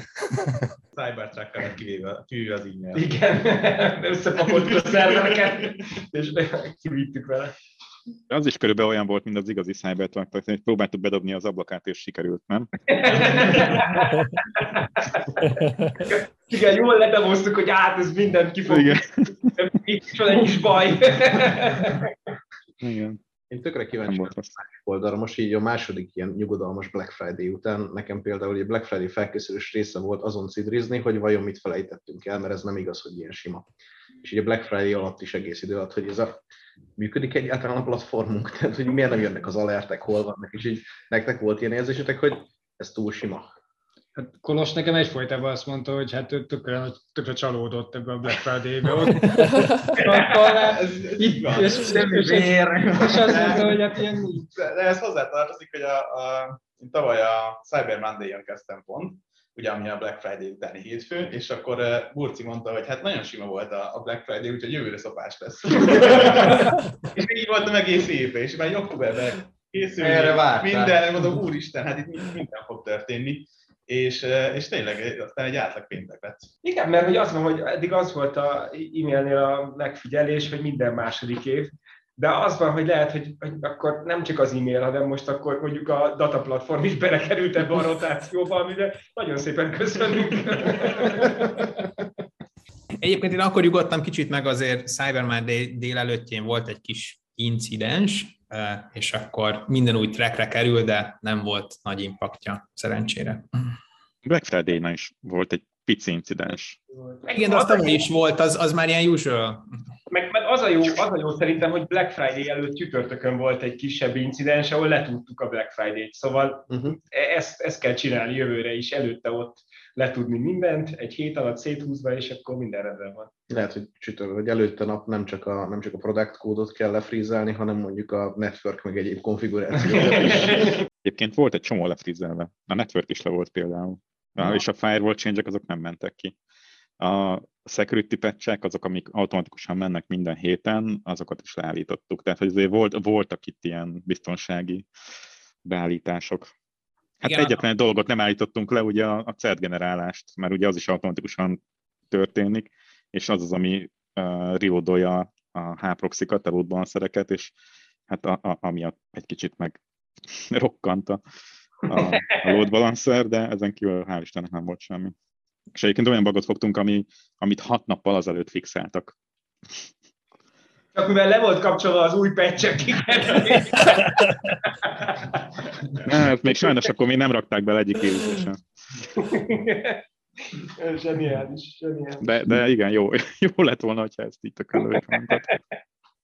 Cybertruck-kal kivéve, kivéve az e-mail. Igen, összepakoltuk a szervereket, és kivittük vele. De az is körülbelül olyan volt, mint az igazi Cybertruck, hogy próbáltuk bedobni az ablakát, és sikerült, nem? Igen, jól ledemoztuk, hogy át, ez mindent ki fog. Igen. Itt van egy kis baj. Igen. Én tökre kíváncsi rossz. oldalra. Most így a második ilyen nyugodalmas Black Friday után nekem például egy Black Friday felkészülés része volt azon cidrizni, hogy vajon mit felejtettünk el, mert ez nem igaz, hogy ilyen sima. És így a Black Friday alatt is egész idő alatt, hogy ez a működik egyáltalán a platformunk, tehát hogy miért nem jönnek az alertek, hol vannak, és így nektek volt ilyen érzésetek, hogy ez túl sima. Hát Kolos nekem egyfolytában azt mondta, hogy hát ő tökre, tökre csalódott ebbe a Black Friday-be. Ott, és, és, Semmi és, vér. és azt mondta, hogy hát ilyen De de ez hozzátartozik, hogy a, a, én tavaly a Cyber Monday-on kezdtem pont, ugye ami a Black Friday utáni hétfő, és akkor uh, Burci mondta, hogy hát nagyon sima volt a, a Black Friday, úgyhogy jövőre szopás lesz. és így voltam egész évben, és már októberben készülni, Erre vártál. minden, mondom, úristen, hát itt mind- minden fog történni. És, és tényleg aztán egy átlag péntek lett. Igen, mert hogy az van, hogy eddig az volt a e-mailnél a megfigyelés, hogy minden második év, de az van, hogy lehet, hogy, hogy akkor nem csak az e-mail, hanem most akkor mondjuk a data platform is belekerült ebbe a rotációba, amire nagyon szépen köszönjük. Egyébként én akkor nyugodtam kicsit meg azért Cyber Monday délelőttjén volt egy kis incidens, és akkor minden új trackre kerül, de nem volt nagy impaktja, szerencsére. Black Friday-nál is volt egy pici incidens. Igen, de az tavaly is volt, az, az már ilyen usual. Meg, meg az, a jó, az a jó szerintem, hogy Black Friday előtt csütörtökön volt egy kisebb incidens, ahol letudtuk a Black Friday-t. Szóval Uh-huh. ezt, ezt kell csinálni jövőre is, előtte ott letudni mindent, egy hét alatt széthúzva, és akkor minden rendben van. Lehet, hogy csütörtök, hogy előtte nap nem csak a, nem csak a product kódot kell lefrízelni, hanem mondjuk a network meg egyéb konfigurációkat is. Egyébként volt egy csomó lefrizelve. A network is le volt például. Na. És a firewall change azok nem mentek ki. A security patchek, azok, amik automatikusan mennek minden héten, azokat is leállítottuk. Tehát, hogy azért volt, voltak itt ilyen biztonsági beállítások. Hát Igen, egyetlen egy dolgot nem állítottunk le, ugye a, a CERT generálást, mert ugye az is automatikusan történik, és az az, ami uh, reloadolja a H-proxikat, a load balancereket, és hát a, a, amiatt egy kicsit meg rokkant a, a, a load balancer, de ezen kívül hál' Istennek nem volt semmi. És egyébként olyan bagot fogtunk, ami, amit hat nappal azelőtt fixáltak. Csak mivel le volt kapcsolva az új patch Hát még sajnos akkor még nem rakták bele egyik évesen. Zseniális, zseniális. De, de igen, jó, jó lett volna, ha ezt így tök.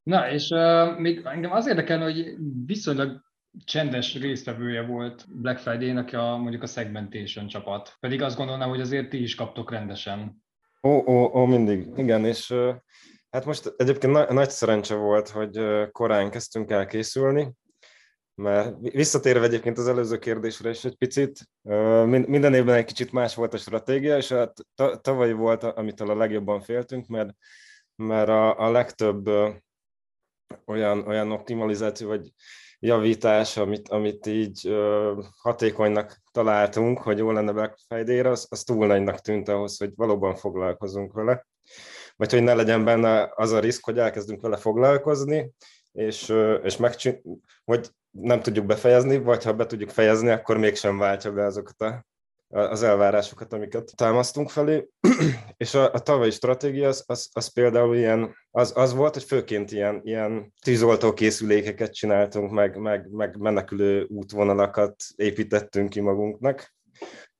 Na, és uh, még engem az érdekel, hogy viszonylag csendes résztvevője volt Black Friday-nak a, mondjuk a segmentation csapat. Pedig azt gondolnám, hogy azért ti is kaptok rendesen. Ó, ó, ó, mindig, igen, és ö, hát most egyébként na- nagy szerencse volt, hogy korán kezdtünk el készülni, mert vi- visszatérve egyébként az előző kérdésre is egy picit, minden évben egy kicsit más volt a stratégia, és hát ta- tavaly volt, amitől a legjobban féltünk, mert, mert a, a legtöbb olyan, olyan optimalizáció vagy javítás, amit, amit így hatékonynak találtunk, hogy jó lenne Black az, az túl nagynak tűnt ahhoz, hogy valóban foglalkozunk vele. Vagy hogy ne legyen benne az a risk, hogy elkezdünk vele foglalkozni, és, és megcsin- vagy nem tudjuk befejezni, vagy ha be tudjuk fejezni, akkor mégsem váltja be azokat a, az elvárásokat, amiket támasztunk felé. és a, a tavalyi stratégia az, az, az például ilyen, az, az volt, hogy főként ilyen, ilyen tűzoltó készülékeket csináltunk, meg, meg, meg menekülő útvonalakat építettünk ki magunknak.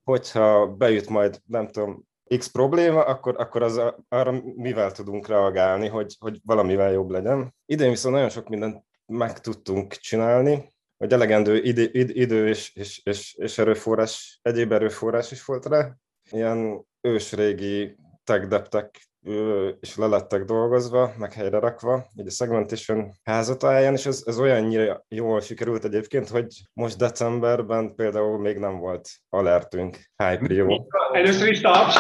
Hogyha bejut majd, nem tudom, X probléma, akkor, akkor az arra mivel tudunk reagálni, hogy, hogy valamivel jobb legyen. Idén viszont nagyon sok mindent meg tudtunk csinálni, hogy elegendő idő, idő és, és, és, és erőforrás, egyéb erőforrás is volt rá. Ilyen ősrégi tech és le lettek dolgozva, meg helyre rakva, így a segmentation házatáján, és ez, ez olyannyira jól sikerült egyébként, hogy most decemberben például még nem volt alertünk hype jó. Először is taps.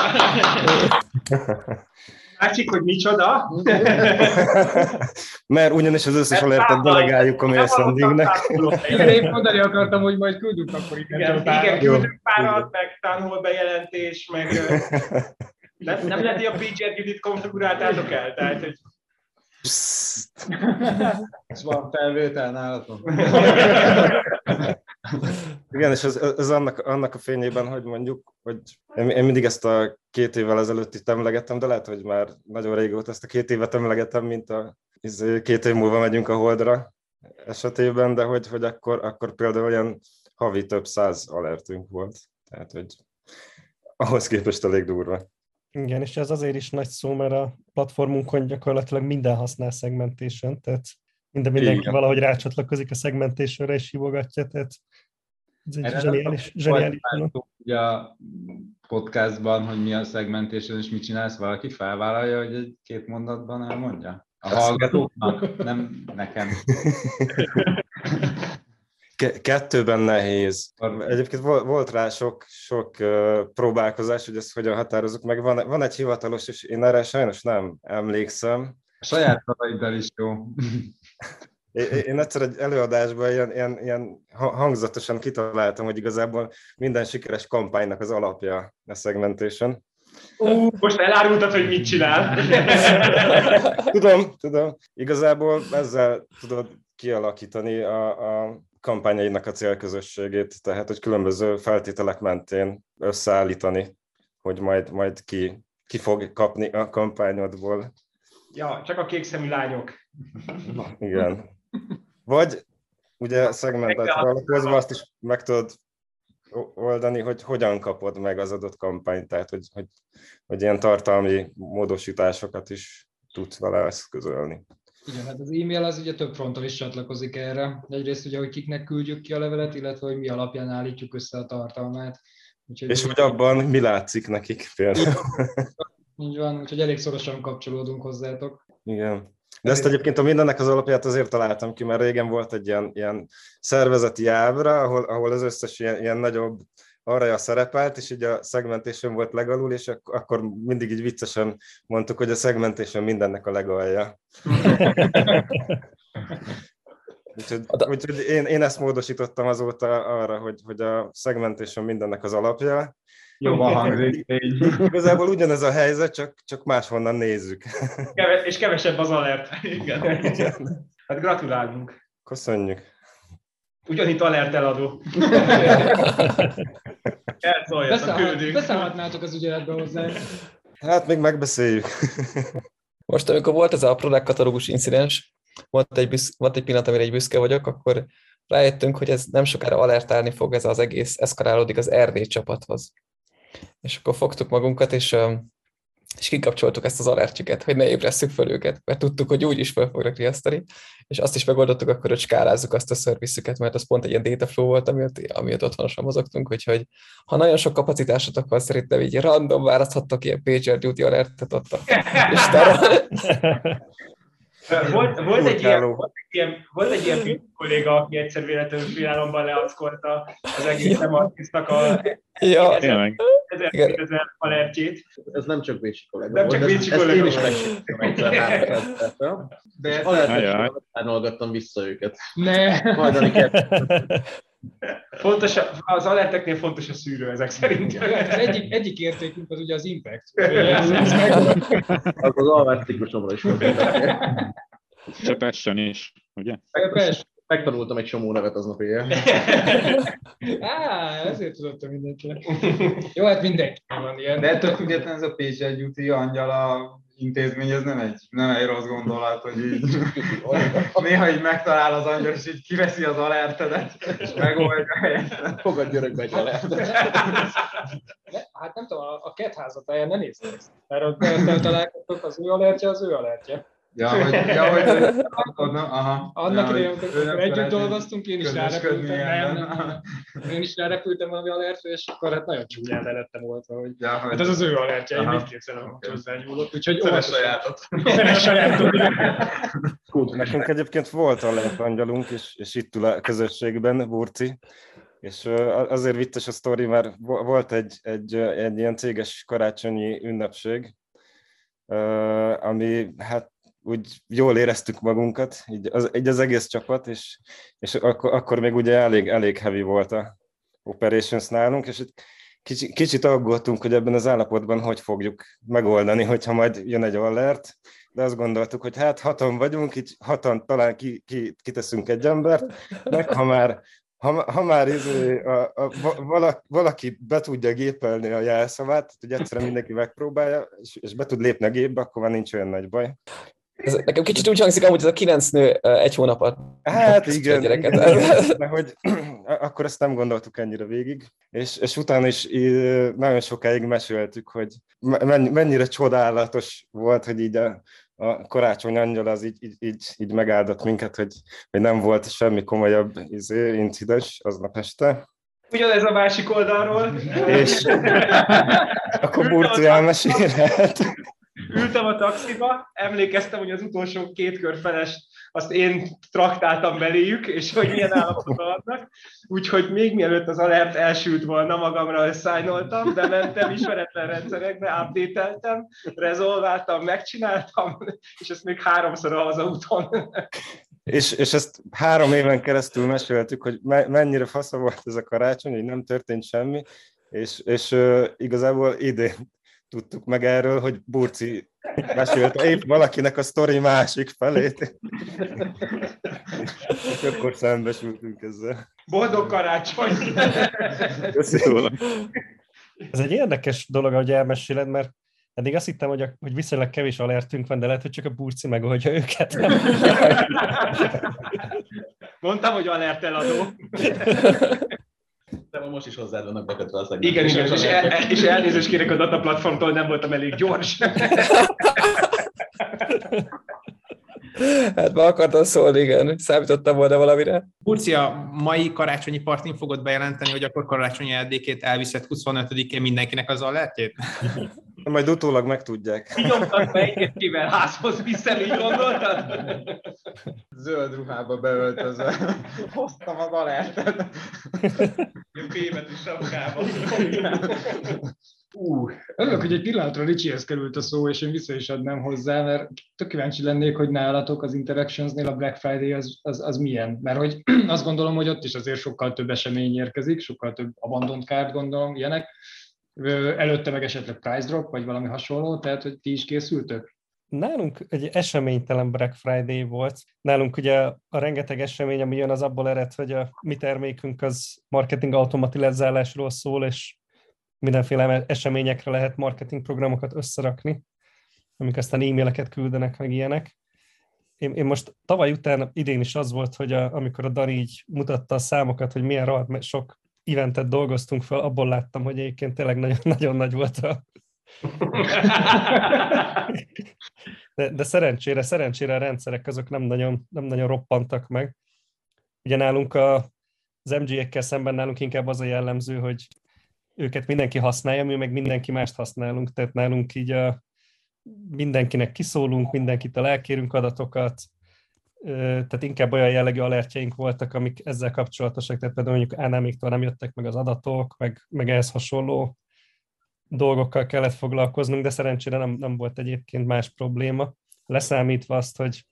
Látszik, hogy micsoda. Mert ugyanis az összes alertet delegáljuk a mail sendingnek. Igen, én mondani akartam, hogy majd küldünk akkor Igen, igen, küldünk párat, meg tanhol bejelentés, meg nem, nem lehet, hogy a PGR Gidit konfiguráltátok el, tehát hogy És van felvétel nálatok? Igen, és ez, ez annak, annak a fényében, hogy mondjuk, hogy én, én mindig ezt a két évvel ezelőtt itt emlegettem, de lehet, hogy már nagyon régóta ezt a két évet emlegetem, mint a izé, két év múlva megyünk a Holdra esetében, de hogy, hogy akkor, akkor például olyan havi több száz alertünk volt. Tehát, hogy ahhoz képest elég durva. Igen, és ez azért is nagy szó, mert a platformunkon gyakorlatilag minden használ segmentation, tehát minden mindenki Igen. valahogy rácsatlakozik a segmentationre és hívogatja, tehát ez egy Erre zseniális, zseniális Ugye a podcastban, hogy mi a segmentation és mit csinálsz, valaki felvállalja, hogy egy két mondatban elmondja? A hallgatóknak, nem nekem. kettőben nehéz. Egyébként volt rá sok, sok próbálkozás, hogy ezt hogyan határozunk meg. Van, van egy hivatalos, és én erre sajnos nem emlékszem. A saját szavaiddal is jó. Én egyszer egy előadásban ilyen, ilyen, ilyen hangzatosan kitaláltam, hogy igazából minden sikeres kampánynak az alapja a segmentation. Uh, most elárultad, hogy mit csinál. tudom, tudom. Igazából ezzel tudod kialakítani a, a kampányainak a célközösségét, tehát hogy különböző feltételek mentén összeállítani, hogy majd, majd ki, ki fog kapni a kampányodból. Ja, csak a kékszemű lányok. Igen. Vagy ugye szegmentációval alapozva azt is meg tudod oldani, hogy hogyan kapod meg az adott kampányt, tehát hogy, hogy, hogy ilyen tartalmi módosításokat is tudsz vele eszközölni. Igen, hát az e-mail az ugye több fronton is csatlakozik erre. Egyrészt ugye, hogy kiknek küldjük ki a levelet, illetve hogy mi alapján állítjuk össze a tartalmát. Úgyhogy és hogy abban mi látszik nekik például. Így van, úgyhogy elég szorosan kapcsolódunk hozzátok. Igen. De ezt egyébként a mindennek az alapját azért találtam ki, mert régen volt egy ilyen, ilyen szervezeti ábra, ahol, ahol az összes ilyen, ilyen nagyobb arra szerepelt, és így a segmentation volt legalul, és akkor mindig így viccesen mondtuk, hogy a segmentation mindennek a legalja. úgyhogy, úgyhogy én, én ezt módosítottam azóta arra, hogy, hogy a segmentation mindennek az alapja. Jobban hangzik. Igazából ugyanez a helyzet, csak, csak máshonnan nézzük. Keve, és kevesebb az alert. Igen. Igen. Hát gratulálunk. Köszönjük. Ugyanitt alert eladó. Beszállhatnátok az ügyeletbe hozzá. Hát még megbeszéljük. Most, amikor volt ez a product katalógus incidens, volt egy, büsz, volt egy pillanat, amire egy büszke vagyok, akkor rájöttünk, hogy ez nem sokára alertálni fog, ez az egész eszkalálódik az RD csapathoz. És akkor fogtuk magunkat, és és kikapcsoltuk ezt az alertjüket, hogy ne ébresszük fel őket, mert tudtuk, hogy úgy is fel fognak riasztani, és azt is megoldottuk akkor, hogy skálázzuk azt a szerviszüket, mert az pont egy ilyen data flow volt, amiatt, amiatt otthonosan mozogtunk, úgyhogy ha nagyon sok kapacitásotok van, szerintem így random választhattok ilyen pager duty alertet ott a Volt, volt, egy ilyen, volt, egy ilyen, volt egy ilyen kolléga, aki egyszer véletlenül finálomban leackolta az egész ja. a ja. ezer, ezer alertjét. Ez nem csak Bécsi kollega Nem csak Bécsi kollega Ezt én is megcsináltam egyszer De alertet vissza őket. Ne! Majdani Fontos, a, az alerteknél fontos a szűrő ezek szerint. Az egyik, egyik értékünk az ugye az impact. az az alvárciklusomra is volt. Csepessen is, ugye? Megtanultam egy csomó nevet aznap éjjel. Á, ezért tudottam mindenki. Jó, hát mindenki van ilyen. De ettől függetlenül ez a Pécsi Gyuti angyal a intézmény, ez nem egy, nem egy rossz gondolat, hogy így néha így megtalál az angyal, és így kiveszi az alertedet, és megoldja a. Fogad györökbe egy alertet. Hát nem tudom, a kettházat nem néztek. Mert ott találkoztok, az ő alertje, az ő alertje. Ja, hogy, ja, hogy aha. Annak ja, idején, amikor együtt dolgoztunk, én is rárepültem, nem, nem, nem, én is rárepültem valami alertre, és akkor hát nagyon csúnyán elettem volt, hogy, ja, hogy hát ez az ő alertje, én mit képzelem, hogy hozzányúlok, úgyhogy Szeres sajátot. Szeres sajátot. Nekünk egyébként volt alert angyalunk, és, és itt ül a közösségben, Burci, és azért vicces a sztori, mert volt egy, egy, egy ilyen céges karácsonyi ünnepség, ami hát úgy jól éreztük magunkat, így az, így az egész csapat, és, és akkor, akkor még ugye elég, elég heavy volt a operations nálunk, és kicsi, kicsit aggódtunk, hogy ebben az állapotban hogy fogjuk megoldani, hogyha majd jön egy alert, de azt gondoltuk, hogy hát hatan vagyunk, így hatan talán ki, ki, kiteszünk egy embert, meg ha már, ha, ha már izé, a, a, a, valaki be tudja gépelni a jelszavát, hogy egyszerűen mindenki megpróbálja, és, és be tud lépni a gépbe, akkor már nincs olyan nagy baj. Ez nekem kicsit úgy hangzik, amúgy ez a kilenc nő egy hónapot. Hát igen, igen, de hogy akkor ezt nem gondoltuk ennyire végig, és, és utána is nagyon sokáig meséltük, hogy mennyire csodálatos volt, hogy így a, a karácsony angyal az így, így, így, így megáldott minket, hogy, hogy nem volt semmi komolyabb izé, incidens aznap este. Ugyanez a másik oldalról. És akkor Burci elmesélhet. Ültem a taxiba, emlékeztem, hogy az utolsó két kör feles azt én traktáltam beléjük, és hogy milyen állapotban vannak. Úgyhogy még mielőtt az alert elsült volna, magamra összájnoltam, de mentem ismeretlen rendszerekbe, update rezolváltam, megcsináltam, és ezt még háromszor a hazaúton. És, és ezt három éven keresztül meséltük, hogy mennyire fasza volt ez a karácsony, hogy nem történt semmi, és, és uh, igazából idén tudtuk meg erről, hogy Burci mesélte épp valakinek a sztori másik felét. És akkor szembesültünk ezzel. Boldog karácsony! Köszönöm. Ez egy érdekes dolog, hogy elmeséled, mert eddig azt hittem, hogy, a, hogy viszonylag kevés alertünk van, de lehet, hogy csak a burci megoldja őket. Mondtam, hogy alert eladó. De most is hozzád vannak bekötve az Igen, igen, és, el, és elnézést kérek a data platformtól, nem voltam elég gyors. Hát be akartam szólni, igen. Számítottam volna valamire. Burcia mai karácsonyi partin fogod bejelenteni, hogy akkor karácsonyi eldékét elviszed 25-én mindenkinek az alertjét? Majd utólag megtudják. Kinyomtak be kivel házhoz vissza, így gondoltad? Zöld ruhába beöltözve. Hoztam az alertet. Fémet is sapkába. Uh, örülök, hogy egy pillanatra Ricsihez került a szó, és én vissza is adnám hozzá, mert tök kíváncsi lennék, hogy nálatok az Interactionsnél a Black Friday az, az, az milyen. Mert hogy azt gondolom, hogy ott is azért sokkal több esemény érkezik, sokkal több abandont card gondolom, ilyenek. Előtte meg esetleg price drop, vagy valami hasonló, tehát hogy ti is készültök? Nálunk egy eseménytelen Black Friday volt. Nálunk ugye a rengeteg esemény, ami jön, az abból ered, hogy a mi termékünk az marketing automatizálásról szól, és mindenféle eseményekre lehet marketing programokat összerakni, amik aztán e-maileket küldenek, meg ilyenek. Én, én most tavaly után idén is az volt, hogy a, amikor a Dani így mutatta a számokat, hogy milyen rohadt sok eventet dolgoztunk fel, abból láttam, hogy egyébként tényleg nagyon, nagyon nagy volt a... De, de szerencsére, szerencsére a rendszerek azok nem nagyon, nem nagyon roppantak meg. Ugye nálunk a, az MG-ekkel szemben nálunk inkább az a jellemző, hogy őket mindenki használja, mi meg mindenki mást használunk, tehát nálunk így a, mindenkinek kiszólunk, mindenkitől elkérünk adatokat, tehát inkább olyan jellegű alertjeink voltak, amik ezzel kapcsolatosak, tehát például mondjuk Ánámiktól nem jöttek meg az adatok, meg, meg ehhez hasonló dolgokkal kellett foglalkoznunk, de szerencsére nem, nem volt egyébként más probléma. Leszámítva azt, hogy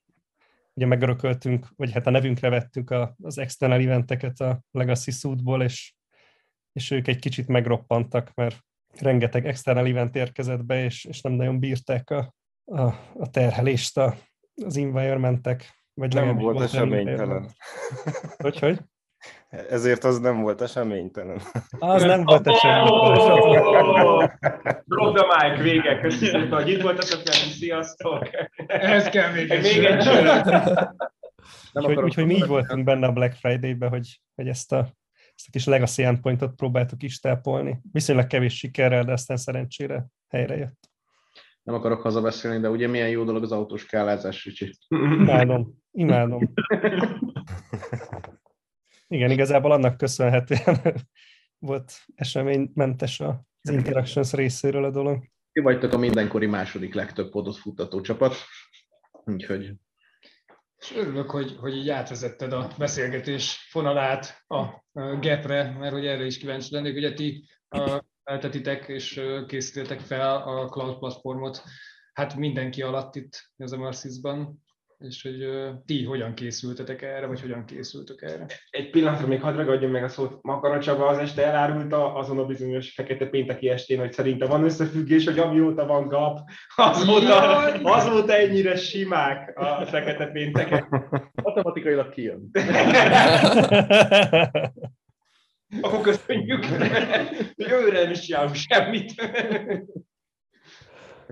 ugye megörököltünk, vagy hát a nevünkre vettük a, az external eventeket a Legacy suite és és ők egy kicsit megroppantak, mert rengeteg external event érkezett be, és, és nem nagyon bírták a, a, a terhelést a, az environmentek. Vagy nem volt eseménytelen. Hogy, hogy? Ezért az nem volt eseménytelen. Az nem volt eseménytelen. Drop the mic, vége. Köszönjük, hogy itt voltatok velünk. Sziasztok! Ez kell még egy Még egy Úgyhogy úgy, mi így voltunk benne a Black Friday-be, hogy, hogy ezt a ezt a kis legacy endpointot próbáltuk is tápolni. Viszonylag kevés sikerrel, de aztán szerencsére helyre jött. Nem akarok hazabeszélni, de ugye milyen jó dolog az autós kálázás, Ricsi. Imádom, imádom. Igen, igazából annak köszönhetően volt eseménymentes az Interactions részéről a dolog. Ti vagytok a mindenkori második legtöbb podot futtató csapat, úgyhogy és örülök, hogy, hogy így átvezetted a beszélgetés fonalát a gepre, mert hogy erre is kíváncsi lennék. Ugye ti eltetitek és készítettek fel a cloud platformot, hát mindenki alatt itt az Emarsis-ban. És hogy ti hogyan készültetek erre, vagy hogyan készültök erre. Egy pillanatra még hadd megadjam meg a szót. Makara Csaba az este elárulta azon a bizonyos fekete pénteki estén, hogy szerintem van összefüggés, hogy amióta van gap, azóta, azóta ennyire simák a fekete péntekek. Matematikailag kijön. Akkor köszönjük. Jövőre nem is csinálunk semmit.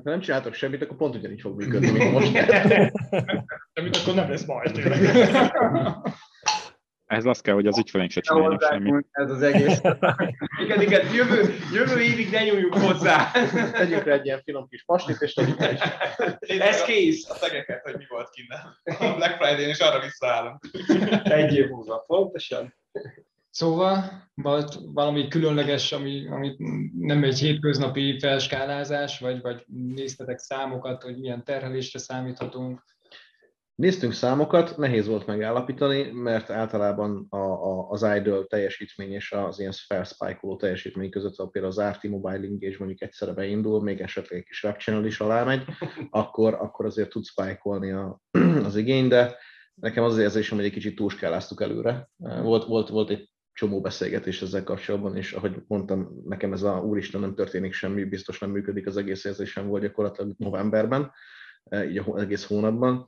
Ha nem csináltok semmit, akkor pont ugyanígy fog működni, mint most. Semmit, akkor nem lesz baj. Ez az kell, hogy az ügyfeleink se csináljanak semmit. Ez az egész. igen, igen, jövő, jövő évig ne nyúljuk hozzá. Tegyünk rá egy ilyen finom kis paslit, és tegyük is. Ez kész. A tegeket, hogy mi volt kint a Black Friday-n, és arra visszaállunk. Egy év múlva, pontosan. Szóval volt valami különleges, ami, ami nem egy hétköznapi felskálázás, vagy, vagy néztetek számokat, hogy milyen terhelésre számíthatunk? Néztünk számokat, nehéz volt megállapítani, mert általában a, a, az idle teljesítmény és az ilyen felspike teljesítmény között, ha például az RT Mobile Engage mondjuk egyszerre beindul, még esetleg egy kis Web Channel is alámegy, akkor, akkor azért tud spike az igény, de nekem az az érzésem, hogy egy kicsit túlskáláztuk előre. Volt, volt, volt egy csomó beszélgetés ezzel kapcsolatban, és ahogy mondtam, nekem ez a úristen nem történik semmi, biztos nem működik az egész érzésem volt gyakorlatilag novemberben, így az egész hónapban,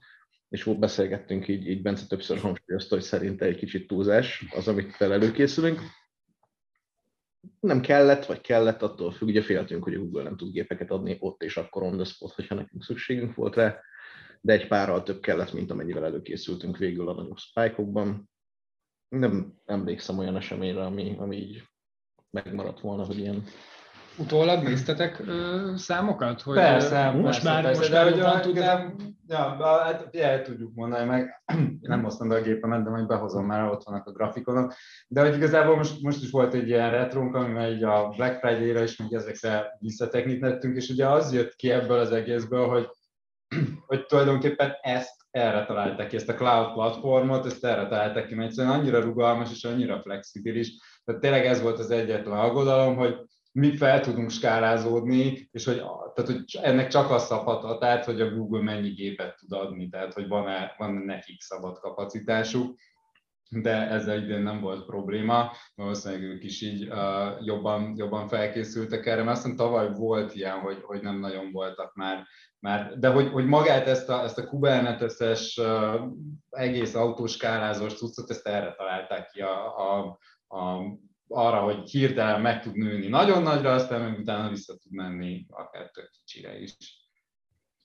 és volt beszélgettünk, így, így Bence többször hangsúlyozta, hogy szerinte egy kicsit túlzás az, amit fel előkészülünk. Nem kellett, vagy kellett, attól függ, ugye féltünk, hogy a Google nem tud gépeket adni ott és akkor on the spot, hogyha nekünk szükségünk volt rá, de egy párral több kellett, mint amennyivel előkészültünk végül a nagyobb spike-okban nem emlékszem olyan eseményre, ami, ami így megmaradt volna, hogy ilyen Utólag néztetek ö, számokat? Hogy persze, most persze, már, persze, most már jobban tudnám? Ja, hát el tudjuk mondani, meg nem hoztam be a gépemet, de majd behozom már, ott vannak a grafikonok. De hogy igazából most, most is volt egy ilyen retrónk, amivel így a Black Friday-ra is még ezekre visszateknítettünk, és ugye az jött ki ebből az egészből, hogy, hogy tulajdonképpen ezt erre találták ki, ezt a cloud platformot, ezt erre találták ki, mert egyszerűen annyira rugalmas és annyira flexibilis. Tehát tényleg ez volt az egyetlen aggodalom, hogy mi fel tudunk skálázódni, és hogy, tehát, hogy ennek csak az szabhat tehát, hogy a Google mennyi gépet tud adni, tehát hogy van-e, van nekik szabad kapacitásuk, de ezzel idén nem volt probléma, valószínűleg ők is így uh, jobban, jobban felkészültek erre, mert aztán tavaly volt ilyen, hogy, hogy nem nagyon voltak már már, de hogy, hogy magát ezt a, ezt a Kubernetes-es uh, egész autóskálázós cuccot, ezt erre találták ki a, a, a, arra, hogy hirtelen meg tud nőni nagyon nagyra, aztán meg utána vissza tud menni akár tök kicsire is.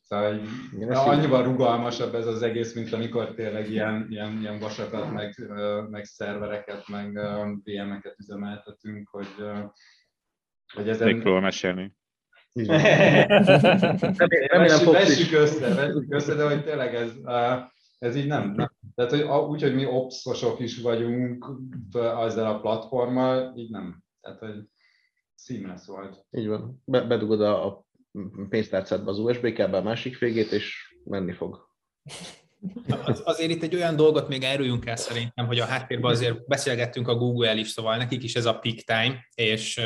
Szóval annyival rugalmasabb ez az egész, mint amikor tényleg ilyen, ilyen, ilyen vasakat, meg, meg szervereket, meg VM-eket üzemeltetünk, hogy, hogy ezen... Még mesélni. Remélem, vessük össze, vessük össze, de hogy tényleg ez, ez így nem. nem. Tehát, hogy úgy, hogy mi opszosok is vagyunk ezzel a platformmal, így nem. Tehát, hogy seamless volt. Így van. Be, bedugod a, a pénztárcádba az USB kábel másik végét, és menni fog. Az, azért itt egy olyan dolgot még erőjünk el szerintem, hogy a háttérben azért beszélgettünk a Google-el is, szóval nekik is ez a peak time, és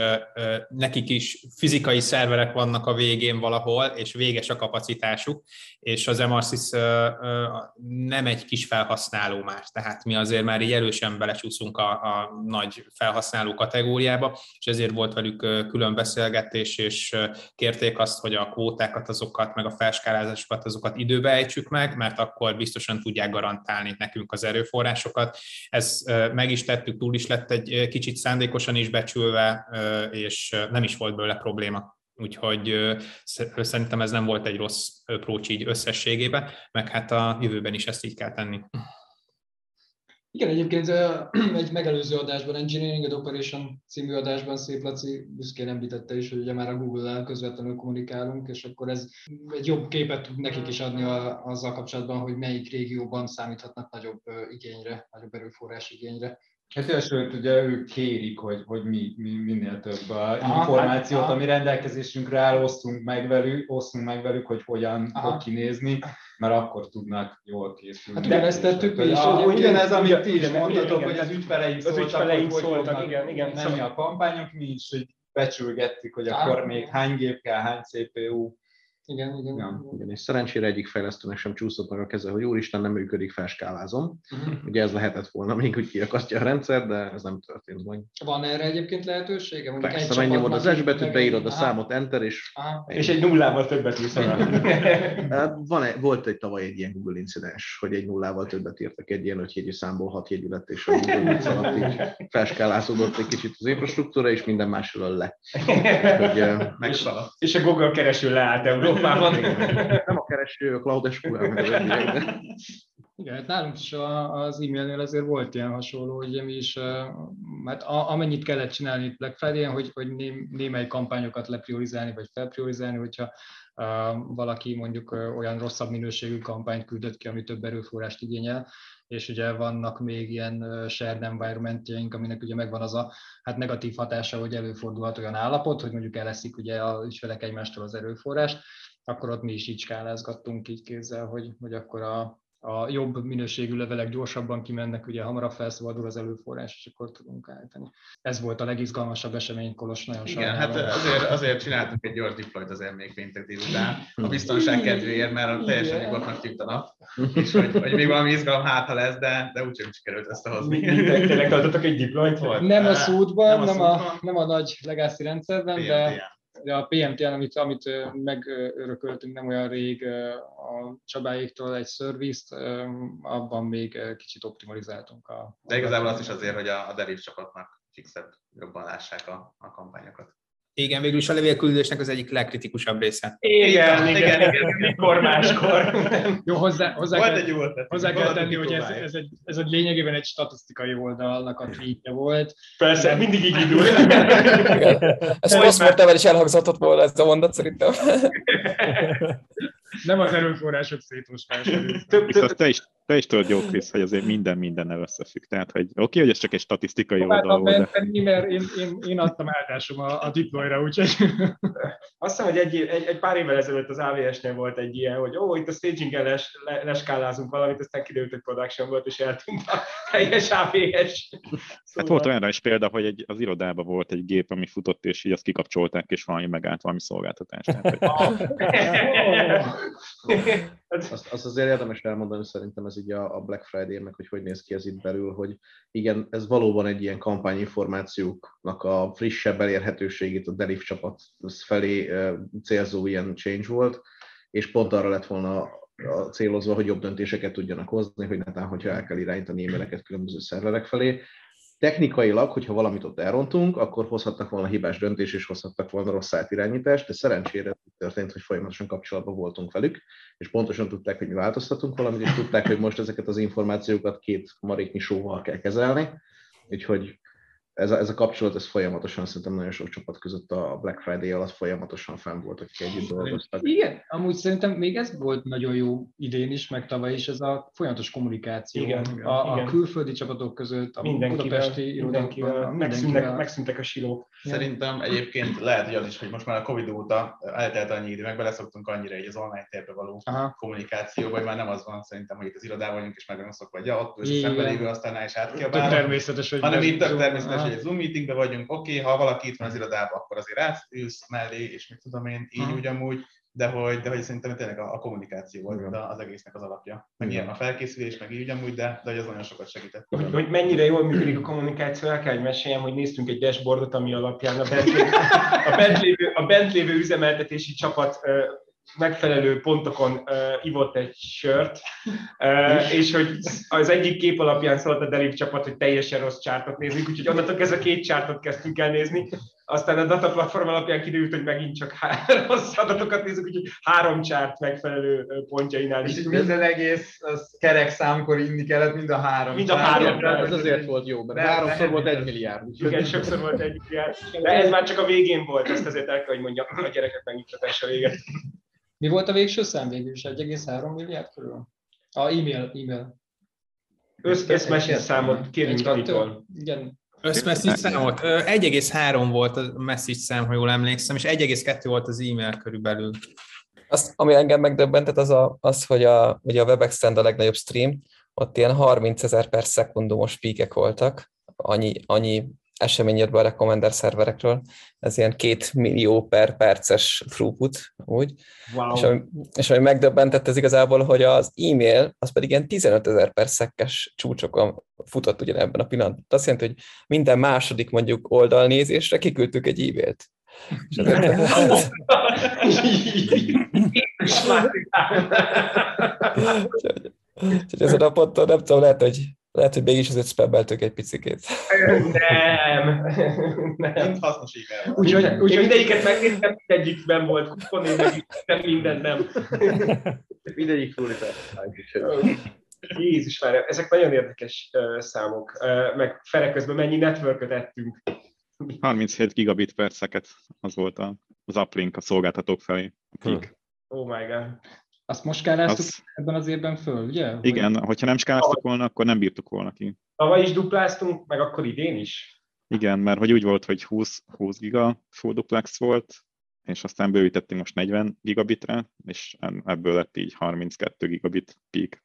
nekik is fizikai szerverek vannak a végén valahol, és véges a kapacitásuk, és az uh, nem egy kis felhasználó már, tehát mi azért már így erősen belecsúszunk a, a nagy felhasználó kategóriába, és ezért volt velük külön beszélgetés, és kérték azt, hogy a kvótákat, azokat, meg a felskálázásokat, azokat időbe ejtsük meg, mert akkor biztosan tudják garantálni nekünk az erőforrásokat. Ez meg is tettük, túl is lett egy kicsit szándékosan is becsülve, és nem is volt belőle probléma. Úgyhogy szerintem ez nem volt egy rossz approach így összességében, meg hát a jövőben is ezt így kell tenni. Igen, egyébként egy megelőző adásban, Engineering and Operation című adásban Szép Laci büszkén említette is, hogy ugye már a Google-el közvetlenül kommunikálunk, és akkor ez egy jobb képet tud nekik is adni a, azzal kapcsolatban, hogy melyik régióban számíthatnak nagyobb igényre, nagyobb erőforrás igényre. Hát sőt, ugye ők kérik, hogy, hogy mi, mi minél több aha, információt, hát, ami rendelkezésünkre áll, osztunk meg velük, osztunk meg velük hogy hogyan aha. fog kinézni, mert akkor tudnak jól készülni. Hát ugyanezt tettük mi is. Ugyanez, amit ti is mondtatok, hogy az ügyfeleink szóltak, az ügyfeleink hogy, szóltak, hogy igen, igen. menni a kampányok, mi is, hogy becsülgettük, hogy akkor még hány gép kell, hány CPU, Igen, igen. Ja, igen, és szerencsére egyik fejlesztőnek sem csúszott meg a keze, hogy úristen, nem működik, felskálázom. Uh-huh. Ugye ez lehetett volna még, hogy kiakasztja a rendszer, de ez nem történt meg. Van erre egyébként lehetősége? Mondjuk Persze, megnyomod az S betűt, beírod a számot, enter, és... Aha. És egy nullával többet írsz hát van -e, Volt egy tavaly egy ilyen Google incidens, hogy egy nullával többet írtak egy ilyen öt számból hat jegyű lett, és a Google alatt így felskálázódott egy kicsit az infrastruktúra, és minden másról le. Hogy, meg... és, és a Google kereső leállt Európában. Nem a kereső, a Cloud SQL. Igen, hát nálunk is az e-mailnél azért volt ilyen hasonló, hogy mi is, hát amennyit kellett csinálni itt Black Friday-en, hogy, hogy némely kampányokat lepriorizálni, vagy felpriorizálni, hogyha valaki mondjuk olyan rosszabb minőségű kampányt küldött ki, ami több erőforrást igényel, és ugye vannak még ilyen shared environmentjeink, aminek ugye megvan az a hát negatív hatása, hogy előfordulhat olyan állapot, hogy mondjuk eleszik ugye a ügyfelek egymástól az erőforrást, akkor ott mi is így skálázgattunk így kézzel, hogy, hogy akkor a, a jobb minőségű levelek gyorsabban kimennek, ugye hamarabb felszabadul az előforrás, és akkor tudunk állítani. Ez volt a legizgalmasabb esemény, Kolos, nagyon Igen, hát azért, azért csináltunk egy gyors deployt az még péntek délután, a biztonság kedvéért, mert teljesen nyugodtnak tűnt a nap, és hogy, hogy még valami izgalom hátha lesz, de, de úgysem sikerült összehozni. Tényleg tartottak egy deployt? Volt? Nem a szútban, nem, a, nem, a, nem a nagy legacy rendszerben, de de a PMT-en, amit, amit megörököltünk nem olyan rég a Csabáéktól egy szervizt, abban még kicsit optimalizáltunk a... De igazából az is azért, hogy a, a Deriv csapatnak fixebb jobban lássák a, a kampányokat. Igen, végül is a levélküldésnek az egyik legkritikusabb része. Igen, igen, igen, igen, mikor máskor. Jó, hozzá, hozzá, kell, egy hozzá kell tenni, hogy ez, ez, egy, ez egy lényegében egy statisztikai oldalnak a tweetje volt. Persze, mindig így indul. Ez posztmortemben is elhangzott volna ez a mondat szerintem. Nem az erőforrások szétosztása. Viszont te is, te is tudod jó, Krisz, hogy azért minden mindennel összefügg. Tehát, hogy oké, okay, hogy ez csak egy statisztikai oldal volt. De... mert én, én, én adtam áldásom a, a deployra, úgyhogy... Azt hiszem, hogy egy, egy, egy pár évvel ezelőtt az AWS-nél volt egy ilyen, hogy ó, itt a staging les, le, leskálázunk valamit, aztán kiderült, hogy production volt, és eltűnt a teljes AWS. Szóval... Hát volt olyan is példa, hogy egy, az irodában volt egy gép, ami futott, és így azt kikapcsolták, és valami megállt valami szolgáltatás. Tehát, hogy... azt, azt azért érdemes elmondani szerintem ez így a, Black Friday-nek, hogy hogy néz ki ez itt belül, hogy igen, ez valóban egy ilyen kampányinformációknak a frissebb elérhetőségét a Delif csapat felé célzó ilyen change volt, és pont arra lett volna a célozva, hogy jobb döntéseket tudjanak hozni, hogy netán, hogyha el kell irányítani e-maileket különböző szerverek felé, technikailag, hogyha valamit ott elrontunk, akkor hozhattak volna hibás döntés, és hozhattak volna rossz átirányítást, de szerencsére történt, hogy folyamatosan kapcsolatban voltunk velük, és pontosan tudták, hogy mi változtatunk valamit, és tudták, hogy most ezeket az információkat két maréknyi sóval kell kezelni, úgyhogy ez a, ez a kapcsolat, ez folyamatosan szerintem nagyon sok csapat között a Black Friday alatt folyamatosan fenn volt, akik együtt dolgoztak. Igen, amúgy szerintem még ez volt nagyon jó idén is, meg tavaly is, ez a folyamatos kommunikáció igen, a, igen. a külföldi csapatok között, a budapesti irodákban, megszűntek, megszűntek a silók. Szerintem egyébként lehet, hogy az is, hogy most már a Covid óta eltelt annyi idő, meg beleszoktunk annyira egy az online térbe való Aha. kommunikációba, hogy már nem az van szerintem, hogy itt az irodában vagyunk, és meg vagy ja, ott és a aztán is átkiabálunk. természetes, hogy hanem itt természetes, hogy egy Zoom meetingben vagyunk, oké, okay, ha valaki itt van az irodában, akkor azért átülsz mellé, és mit tudom én, így ugyanúgy, de hogy, de hogy szerintem tényleg a, a kommunikáció volt Igen. az egésznek az alapja. Meg ilyen a felkészülés, meg így ugyanúgy, de, de hogy az nagyon sokat segített. Hogy, hogy mennyire jól működik a kommunikáció, el kell, hogy meséljem, hogy néztünk egy dashboardot, ami alapján a bent lévő, a bent lévő, a bent lévő üzemeltetési csapat megfelelő pontokon uh, ivott egy sört, uh, és hogy az egyik kép alapján szólt a Delip csapat, hogy teljesen rossz csártot nézünk, úgyhogy onnantól kezdve két csártot kezdtünk el nézni, aztán a data platform alapján kiderült, hogy megint csak rossz adatokat nézünk, úgyhogy három csárt megfelelő pontjainál is. És minden egész az kerek számkor inni kellett, mind a három. Mind a három. Ez azért volt jó, mert háromszor volt egy milliárd. Igen, sokszor volt egy milliárd. De ez már csak a végén volt, ezt azért el kell, hogy mondjam, a gyerekek megnyugtatása véget. Mi volt a végső szám végül is? 1,3 milliárd körül? A e-mail. e-mail. Összmesi számot kérünk Danitól. Igen. Összmessage számot? 1,3 volt a message szám, ha jól emlékszem, és 1,2 volt az e-mail körülbelül. Az, ami engem megdöbbentett, az, a, az hogy a, ugye a WebExtend a legnagyobb stream, ott ilyen 30 ezer per szekundumos píkek voltak, annyi, annyi esemény jött be a Recommender szerverekről. Ez ilyen két millió per perces throughput, úgy. Wow. És, ami, és ami megdöbbentett ez igazából, hogy az e-mail, az pedig ilyen 15 ezer per szekkes csúcsokon futott ugyanebben a pillanatban. Azt jelenti, hogy minden második mondjuk oldalnézésre kiküldtük egy e-mailt. És ezért... Úgyhogy ezen a ponton nem tudom, lehet, hogy lehet, hogy mégis azért spabbeltük egy picikét. Nem, nem. hasznos igen. Úgyhogy úgy, mindegyiket megnéztem, mindegyikben volt kupon, én megnéztem mindent, nem. Mindegyik full Jézus már, ezek nagyon érdekes uh, számok. Uh, meg közben mennyi networköt ettünk. 37 gigabit per szeket, az volt az uplink a szolgáltatók felé. Hm. Oh my god. Azt most skáláztuk az... ebben az évben föl, ugye? Igen, Vagy... hogyha nem skáláztuk volna, akkor nem bírtuk volna ki. Tavaly is dupláztunk, meg akkor idén is? Igen, mert hogy úgy volt, hogy 20, 20 giga full duplex volt, és aztán bővítettünk most 40 gigabitre, és ebből lett így 32 gigabit peak.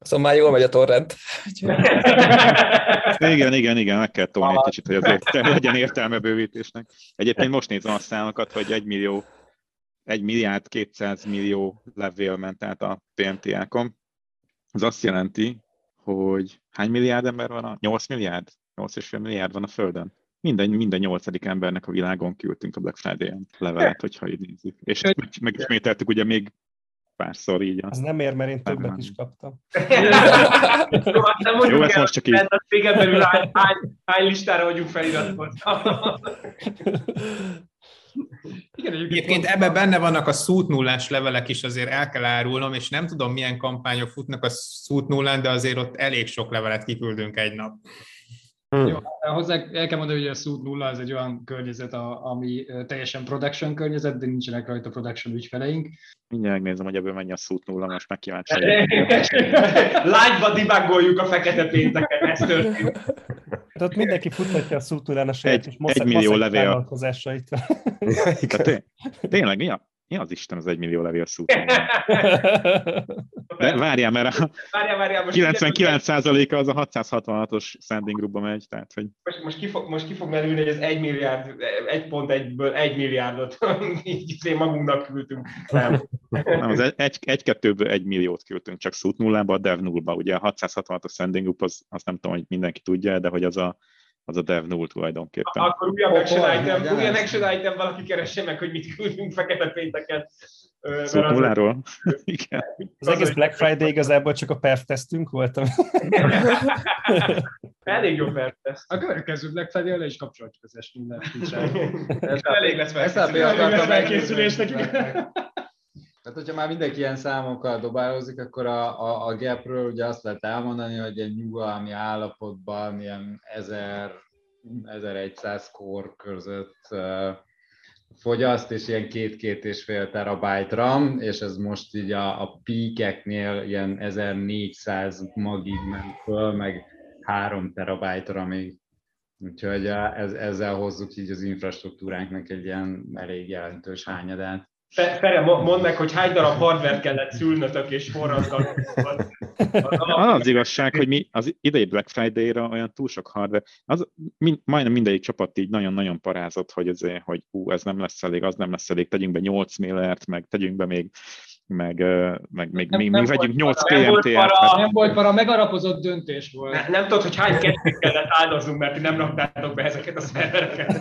Szóval már jól megy a torrent. igen, igen, igen, meg kell tolni egy kicsit, hogy azért legyen értelme bővítésnek. Egyébként most nézem a számokat, hogy 1 millió 1 milliárd 200 millió levél ment át a PNTA-kon. Ez azt jelenti, hogy hány milliárd ember van a 8 milliárd? 8,5 milliárd van a Földön. Minden, minden nyolcadik embernek a világon küldtünk a Black Friday-en levelet, hogyha így nézzük. És ezt megismételtük ugye még párszor így. Az nem ér, mert én többet is kaptam. Jó, ezt most csak így. Cégen belül hány, hány, hány listára vagyunk feliratkozva. Igen, egyébként, egyébként ebben benne vannak a szút nullás levelek is, azért el kell árulnom, és nem tudom, milyen kampányok futnak a szút nullán, de azért ott elég sok levelet kiküldünk egy nap. Hmm. Jó, hozzá el kell mondani, hogy a Suit nulla az egy olyan környezet, ami teljesen production környezet, de nincsenek rajta production ügyfeleink. Mindjárt megnézem, hogy ebből mennyi a Suit nulla, most meg kíváncsi Live-ba dibagoljuk a fekete pénteket, ez történt. De ott mindenki futhatja a szútúrán a saját egy, egy millió levél. Té- tényleg, mi, a, mi az Isten az egy millió levél szútúrán? De várjál, mert a várjál, várjál, most 99%-a az a 666-os sending groupba megy, tehát hogy... Most, most, ki fog, most ki fog merülni, hogy ez egy milliárd, egy pont egyből egy milliárdot így izé magunknak küldtünk. Nem. Nem, az egy, egy, egy kettőből egy milliót küldtünk, csak szút nullába, a dev nullba. Ugye a 666-os sending group, az, azt nem tudom, hogy mindenki tudja, de hogy az a az a dev null tulajdonképpen. Akkor újabb action item, újabb action item, valaki keresse meg, hogy mit küldünk fekete pénteket. Szóval nulláról. Igen. Az egész Black Friday igazából csak a perf tesztünk voltam. Elég jó perf teszt. A következő Black Friday le is kapcsolatjuk az est minden Elég lesz felkészülés nekünk. Tehát, hogyha már mindenki ilyen számokkal dobálózik, akkor a, a, a gapről ugye azt lehet elmondani, hogy egy nyugalmi állapotban ilyen 1000 1100 kor között fogyaszt, és ilyen két-két és fél terabájt RAM, és ez most így a, a peakeknél ilyen 1400 magig ment föl, meg 3 terabájt ramig. Úgyhogy ez, ezzel hozzuk így az infrastruktúránknak egy ilyen elég jelentős hányadát. Fere, mondd meg, hogy hány darab hardware kellett szülnötök és forradnak. Az, az igazság, hogy mi az idei Black Friday-ra olyan túl sok hardware, az mind, majdnem mindegyik csapat így nagyon-nagyon parázott, hogy, ezért, hogy ú, ez nem lesz elég, az nem lesz elég, tegyünk be 8 millert, meg tegyünk be még meg, meg még, még, még vegyünk 8 PMT-et. Nem volt para, megarapozott döntés volt. Nem, nem tudod, hogy hány kettőt kellett áldoznunk, mert nem raktátok be ezeket a szervereket.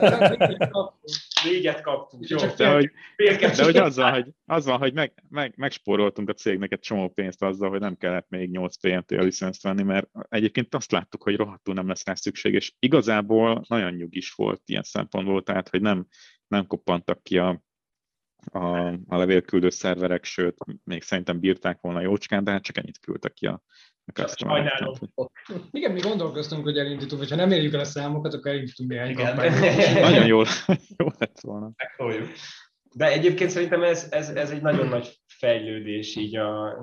Négyet kaptunk. Jó, de, hogy, de hogy az van, hogy, az van, hogy meg, meg, megspóroltunk a cégnek egy csomó pénzt azzal, hogy nem kellett még 8 PMT-a licenszt venni, mert egyébként azt láttuk, hogy rohadtul nem lesz rá szükség, és igazából nagyon nyugis volt ilyen szempontból, tehát hogy nem, nem koppantak ki a, a, a levélküldő szerverek, sőt, még szerintem bírták volna jócskán, de hát csak ennyit küldtek ki a, a customer Igen, mi gondolkoztunk, hogy elindítunk, hogyha nem érjük el a számokat, akkor elindítunk néhány Nagyon jól, jó lett volna. Megtoljuk. De egyébként szerintem ez, ez, ez egy nagyon nagy fejlődés így a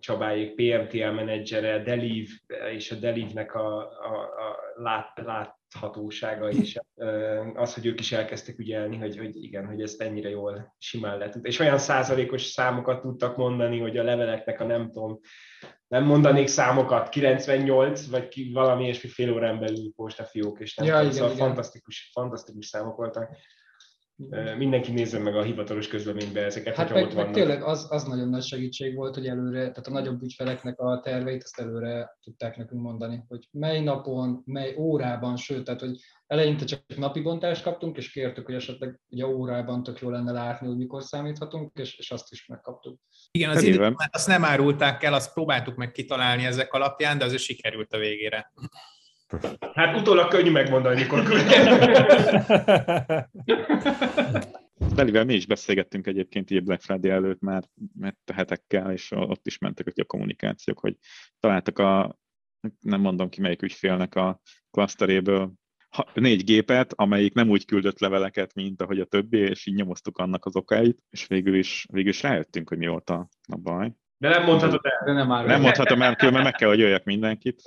Csabáik PMTL menedzsere, Deliv és a Delivnek a, a, a lát, láthatósága, és az, hogy ők is elkezdtek ügyelni, hogy, hogy igen, hogy ezt ennyire jól simán lehet. És olyan százalékos számokat tudtak mondani, hogy a leveleknek a nem tudom, nem mondanék számokat, 98, vagy ki, valami ilyesmi fél órán belül postafiók, és nem Ja, tudom, igen, szóval igen. fantasztikus, fantasztikus számok voltak. Mindenki nézze meg a hivatalos közleménybe ezeket, Hát meg, ott meg tényleg az, az nagyon nagy segítség volt, hogy előre, tehát a nagyobb ügyfeleknek a terveit azt előre tudták nekünk mondani, hogy mely napon, mely órában, sőt, tehát hogy eleinte csak napi bontást kaptunk, és kértük, hogy esetleg ugye órában tök jó lenne látni, hogy mikor számíthatunk, és, és azt is megkaptuk. Igen, az időt, azt nem árulták el, azt próbáltuk meg kitalálni ezek alapján, de azért sikerült a végére. Hát utólag könnyű megmondani, mikor. Delivel mi is beszélgettünk egyébként így Black Friday előtt már, mert hetekkel, és ott is mentek a kommunikációk, hogy találtak a, nem mondom ki melyik ügyfélnek a klaszteréből négy gépet, amelyik nem úgy küldött leveleket, mint ahogy a többi, és így nyomoztuk annak az okáit, és végül is, végül is rájöttünk, hogy mi volt a, a baj. De nem mondhatod el. De nem áll. Nem mondhatom el, különben meg kell, hogy jöjjek mindenkit.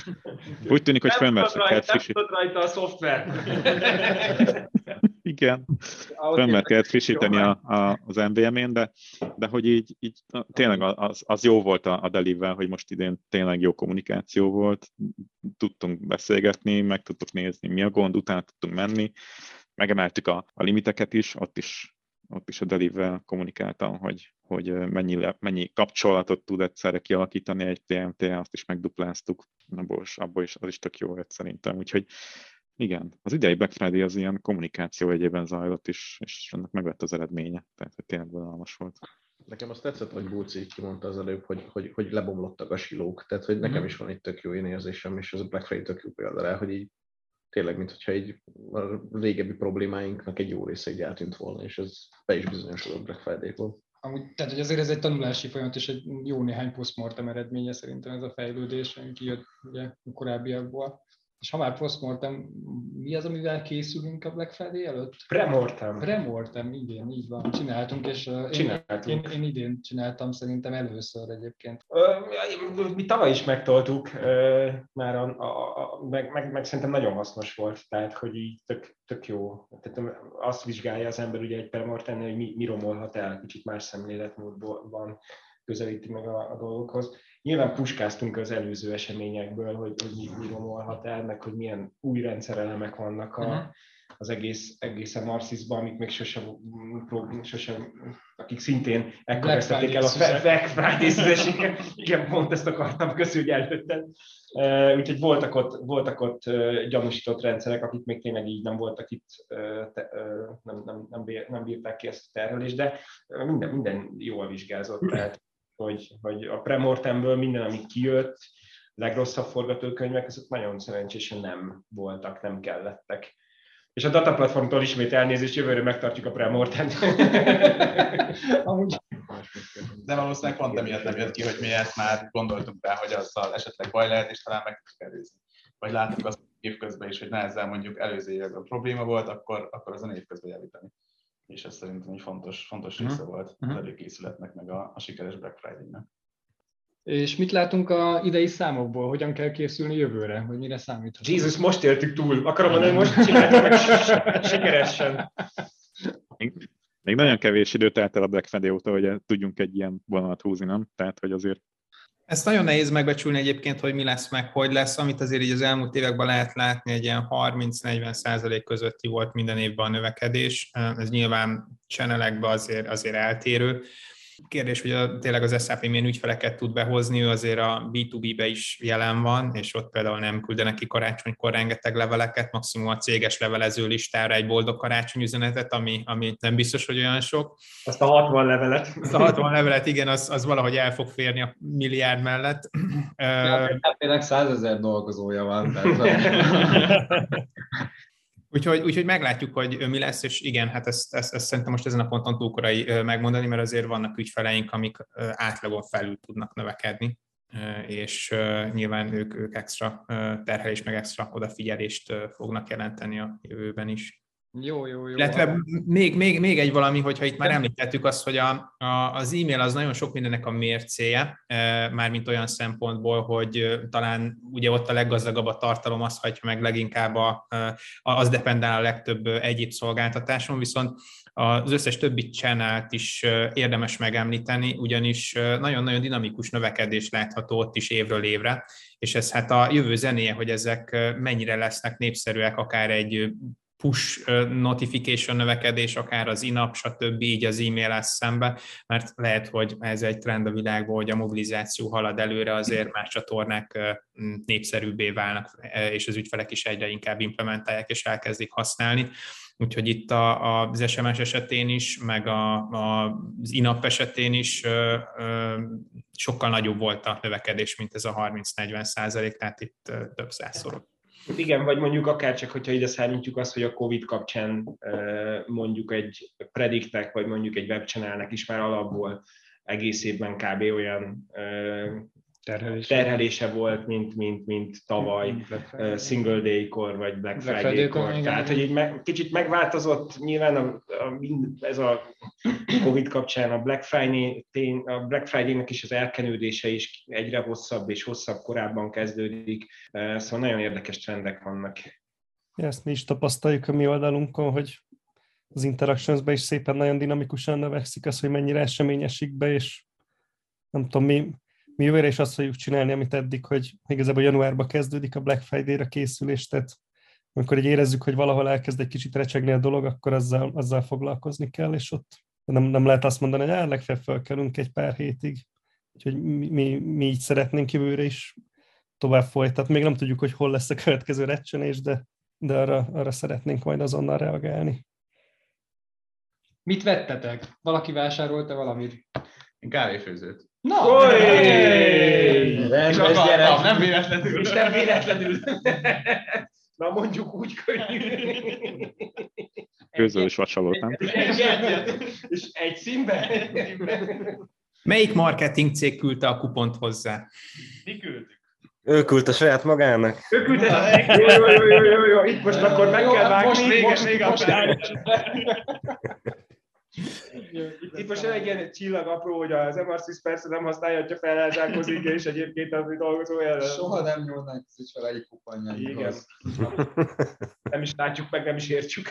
Úgy tűnik, hogy Nem nem frissíteni. tudod rajta a szoftver. Igen. Jó frissíteni a, a, az MVM-én, de, de hogy így, így tényleg az, az jó volt a, a Delivel, hogy most idén tényleg jó kommunikáció volt, tudtunk beszélgetni, meg tudtuk nézni, mi a gond, utána tudtunk menni, megemeltük a, a limiteket is, ott is, ott is a Delivel kommunikáltam, hogy, hogy mennyi, mennyi kapcsolatot tud egyszerre kialakítani egy TMT, azt is megdupláztuk, abból is, abból is, az is tök jó volt szerintem, úgyhogy igen, az idei Black Friday az ilyen kommunikáció egyében zajlott is, és ennek megvett az eredménye, tehát hogy tényleg vonalmas volt. Nekem azt tetszett, hogy így kimondta az előbb, hogy, hogy, hogy lebomlottak a silók. Tehát, hogy nekem Mhm. is van egy tök jó én érzésem, és ez a Black Friday tök jó példa rá, hogy így tényleg, mintha így a régebbi problémáinknak egy jó része így eltűnt volna, és ez be is bizonyosodott Black Friday-ból. Amúgy, tehát, hogy azért ez egy tanulási folyamat, és egy jó néhány postmortem eredménye szerintem ez a fejlődés, ami kijött ugye a korábbiakból. És ha már postmortem, mi az, amivel készülünk a Black Friday előtt? Premortem. Premortem, igen, így van, csináltunk, és uh, én, Csináltunk. én, én, idén csináltam szerintem először egyébként. Ö, Mi tavaly is megtoltuk, ö, már a, a, a, meg, meg, meg, szerintem nagyon hasznos volt, tehát hogy így tök, tök jó. Tehát azt vizsgálja az ember ugye egy premortennél, hogy mi, mi romolhat el, kicsit más szemléletmódban közelíti meg a, a dolgokhoz. Nyilván puskáztunk az előző eseményekből, hogy, hogy mi, mi romolhat el, meg hogy milyen új rendszerelemek vannak a, Mhm. az egész, egészen Marxisban, amik még sosem, sosem akik szintén ekkor vesztették el a Black Friday. Igen, pont ezt akartam köszönni előtted. Uh, úgyhogy voltak ott, voltak ott gyanúsított rendszerek, akik még tényleg így nem voltak itt, nem, nem, nem, nem bírták ki ezt a terhelést, de minden, minden jól vizsgázott. Tehát, hogy, hogy a premortemből minden, ami kijött, legrosszabb forgatókönyvek, azok nagyon szerencsésen nem voltak, nem kellettek. És a dataplatformtól ismét elnézést, jövőre megtartjuk a premortent. Amúgy De valószínűleg pont emiatt nem jött ki, hogy mi ezt már gondoltunk rá, hogy azzal esetleg baj lehet, és talán meg tudjuk előzni. Vagy láttuk azt évközben is, hogy ne ezzel mondjuk előző években probléma volt, akkor, akkor azon évközben javítani. És ez szerintem egy fontos, fontos Mhm. része volt Mhm. az előkészületnek, meg a, a sikeres Black Friday-nek. És mit látunk a idei számokból? Hogyan kell készülni jövőre? Hogy mire számíthatunk? Jézus, most éltük túl. Akarom mondani, most csináltuk meg sikeresen. Még, még nagyon kevés időt telt el a Black Friday óta, hogy tudjunk egy ilyen vonalat húzni, nem? Tehát, hogy azért Ezt nagyon nehéz megbecsülni egyébként, hogy mi lesz meg, hogy lesz, amit azért így az elmúlt években lehet látni, egy ilyen 30-40 százalék közötti volt minden évben a növekedés. Ez nyilván channelekben azért, azért eltérő. Kérdés, hogy a, tényleg az SAP milyen ügyfeleket tud behozni, ő azért a B2B-be is jelen van, és ott például nem küldenek ki karácsonykor rengeteg leveleket, maximum a céges levelező listára egy boldog karácsony üzenetet, ami, ami nem biztos, hogy olyan sok. Azt a 60 levelet. Azt a 60 levelet, igen, az, az valahogy el fog férni a milliárd mellett. Hát tényleg százezer dolgozója van. Tehát, Úgyhogy, úgyhogy meglátjuk, hogy mi lesz, és igen, hát ezt, ezt, ezt szerintem most ezen a ponton túl korai megmondani, mert azért vannak ügyfeleink, amik átlagon felül tudnak növekedni, és nyilván ők, ők extra terhelés, meg extra odafigyelést fognak jelenteni a jövőben is. Jó, jó, jó. Illetve még, még, még egy valami, hogyha itt már említettük azt, hogy a, a, az e-mail az nagyon sok mindennek a mércéje, mármint olyan szempontból, hogy talán ugye ott a leggazdagabb a tartalom, az hagyja meg leginkább a, az dependál a legtöbb egyéb szolgáltatáson, viszont az összes többi channel is érdemes megemlíteni, ugyanis nagyon-nagyon dinamikus növekedés látható ott is évről évre, és ez hát a jövő zenéje, hogy ezek mennyire lesznek népszerűek, akár egy push notification növekedés, akár az inap, stb. így az e-mail szembe, mert lehet, hogy ez egy trend a világban, hogy a mobilizáció halad előre, azért más csatornák népszerűbbé válnak, és az ügyfelek is egyre inkább implementálják és elkezdik használni. Úgyhogy itt a, az SMS esetén is, meg a, a, az INAP esetén is sokkal nagyobb volt a növekedés, mint ez a 30-40 százalék, tehát itt több százszor. Igen, vagy mondjuk akár csak, hogyha ide számítjuk azt, hogy a COVID kapcsán mondjuk egy prediktek, vagy mondjuk egy webchannelnek is már alapból egész évben kb. olyan terhelése, terhelése volt, mint, mint, mint tavaly uh, Single Day-kor, vagy Black, Black Friday-kor. Tehát, hogy egy me, kicsit megváltozott nyilván a, a, ez a Covid kapcsán a Black Friday, a Black Friday-nek is az elkenődése is egyre hosszabb és hosszabb korábban kezdődik, uh, szóval nagyon érdekes trendek vannak. Ezt mi is tapasztaljuk a mi oldalunkon, hogy az interactions is szépen nagyon dinamikusan növekszik az, hogy mennyire eseményesik be, és nem tudom, mi mi jövőre is azt fogjuk csinálni, amit eddig, hogy igazából januárban kezdődik a Black Friday-ra készülés, tehát amikor így érezzük, hogy valahol elkezd egy kicsit recsegni a dolog, akkor azzal, azzal foglalkozni kell, és ott nem, nem lehet azt mondani, hogy legfeljebb felkelünk egy pár hétig. Úgyhogy mi, mi, mi így szeretnénk jövőre is tovább folytatni. Még nem tudjuk, hogy hol lesz a következő recsenés, de, de arra, arra szeretnénk majd azonnal reagálni. Mit vettetek? Valaki vásárolta valamit? Én kávéfőzőt. Na! És akartam, nem véletlenül. És nem véletlenül. Na mondjuk úgy könnyű. Közös vacsalót, nem? És egy színben? Melyik marketing cég küldte a kupont hozzá? Mi küldtük? Ő küldte saját magának. Ő küldte. Jó, jó, jó, jó, jó, jó. Itt most akkor meg kell vágni. Most vége, most, vége most, Itt, itt most egy ilyen csillag apró, hogy az MR6 persze nem használja, ha felelzálkozik, és egyébként az dolgozó jelen. Soha nem nyúlnak az fel egy kupanja. Igen. Nem is látjuk meg, nem is értjük.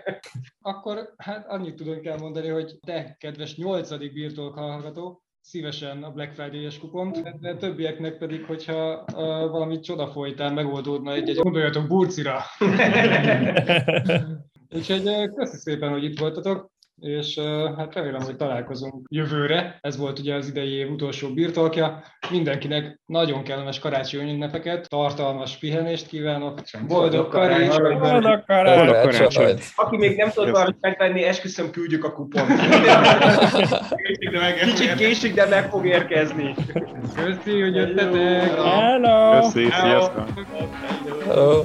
Akkor hát annyit tudunk elmondani, hogy te, kedves nyolcadik birtok hallgató, szívesen a Black Friday-es kupont, de többieknek pedig, hogyha uh, valami csoda folytán megoldódna egy-egy, gondoljatok burcira. Úgyhogy köszi szépen, hogy itt voltatok és hát remélem, hogy találkozunk jövőre. Ez volt ugye az idei év utolsó birtokja. Mindenkinek nagyon kellemes karácsonyi ünnepeket, tartalmas pihenést kívánok, boldog karácsony! Boldog karácsony! Aki még nem tudott valamit megvenni, esküszöm, küldjük a kupont. Kicsit késik, de meg fog érkezni. Köszi, hogy jöttetek! Hello! Köszi, sziasztok! Hello!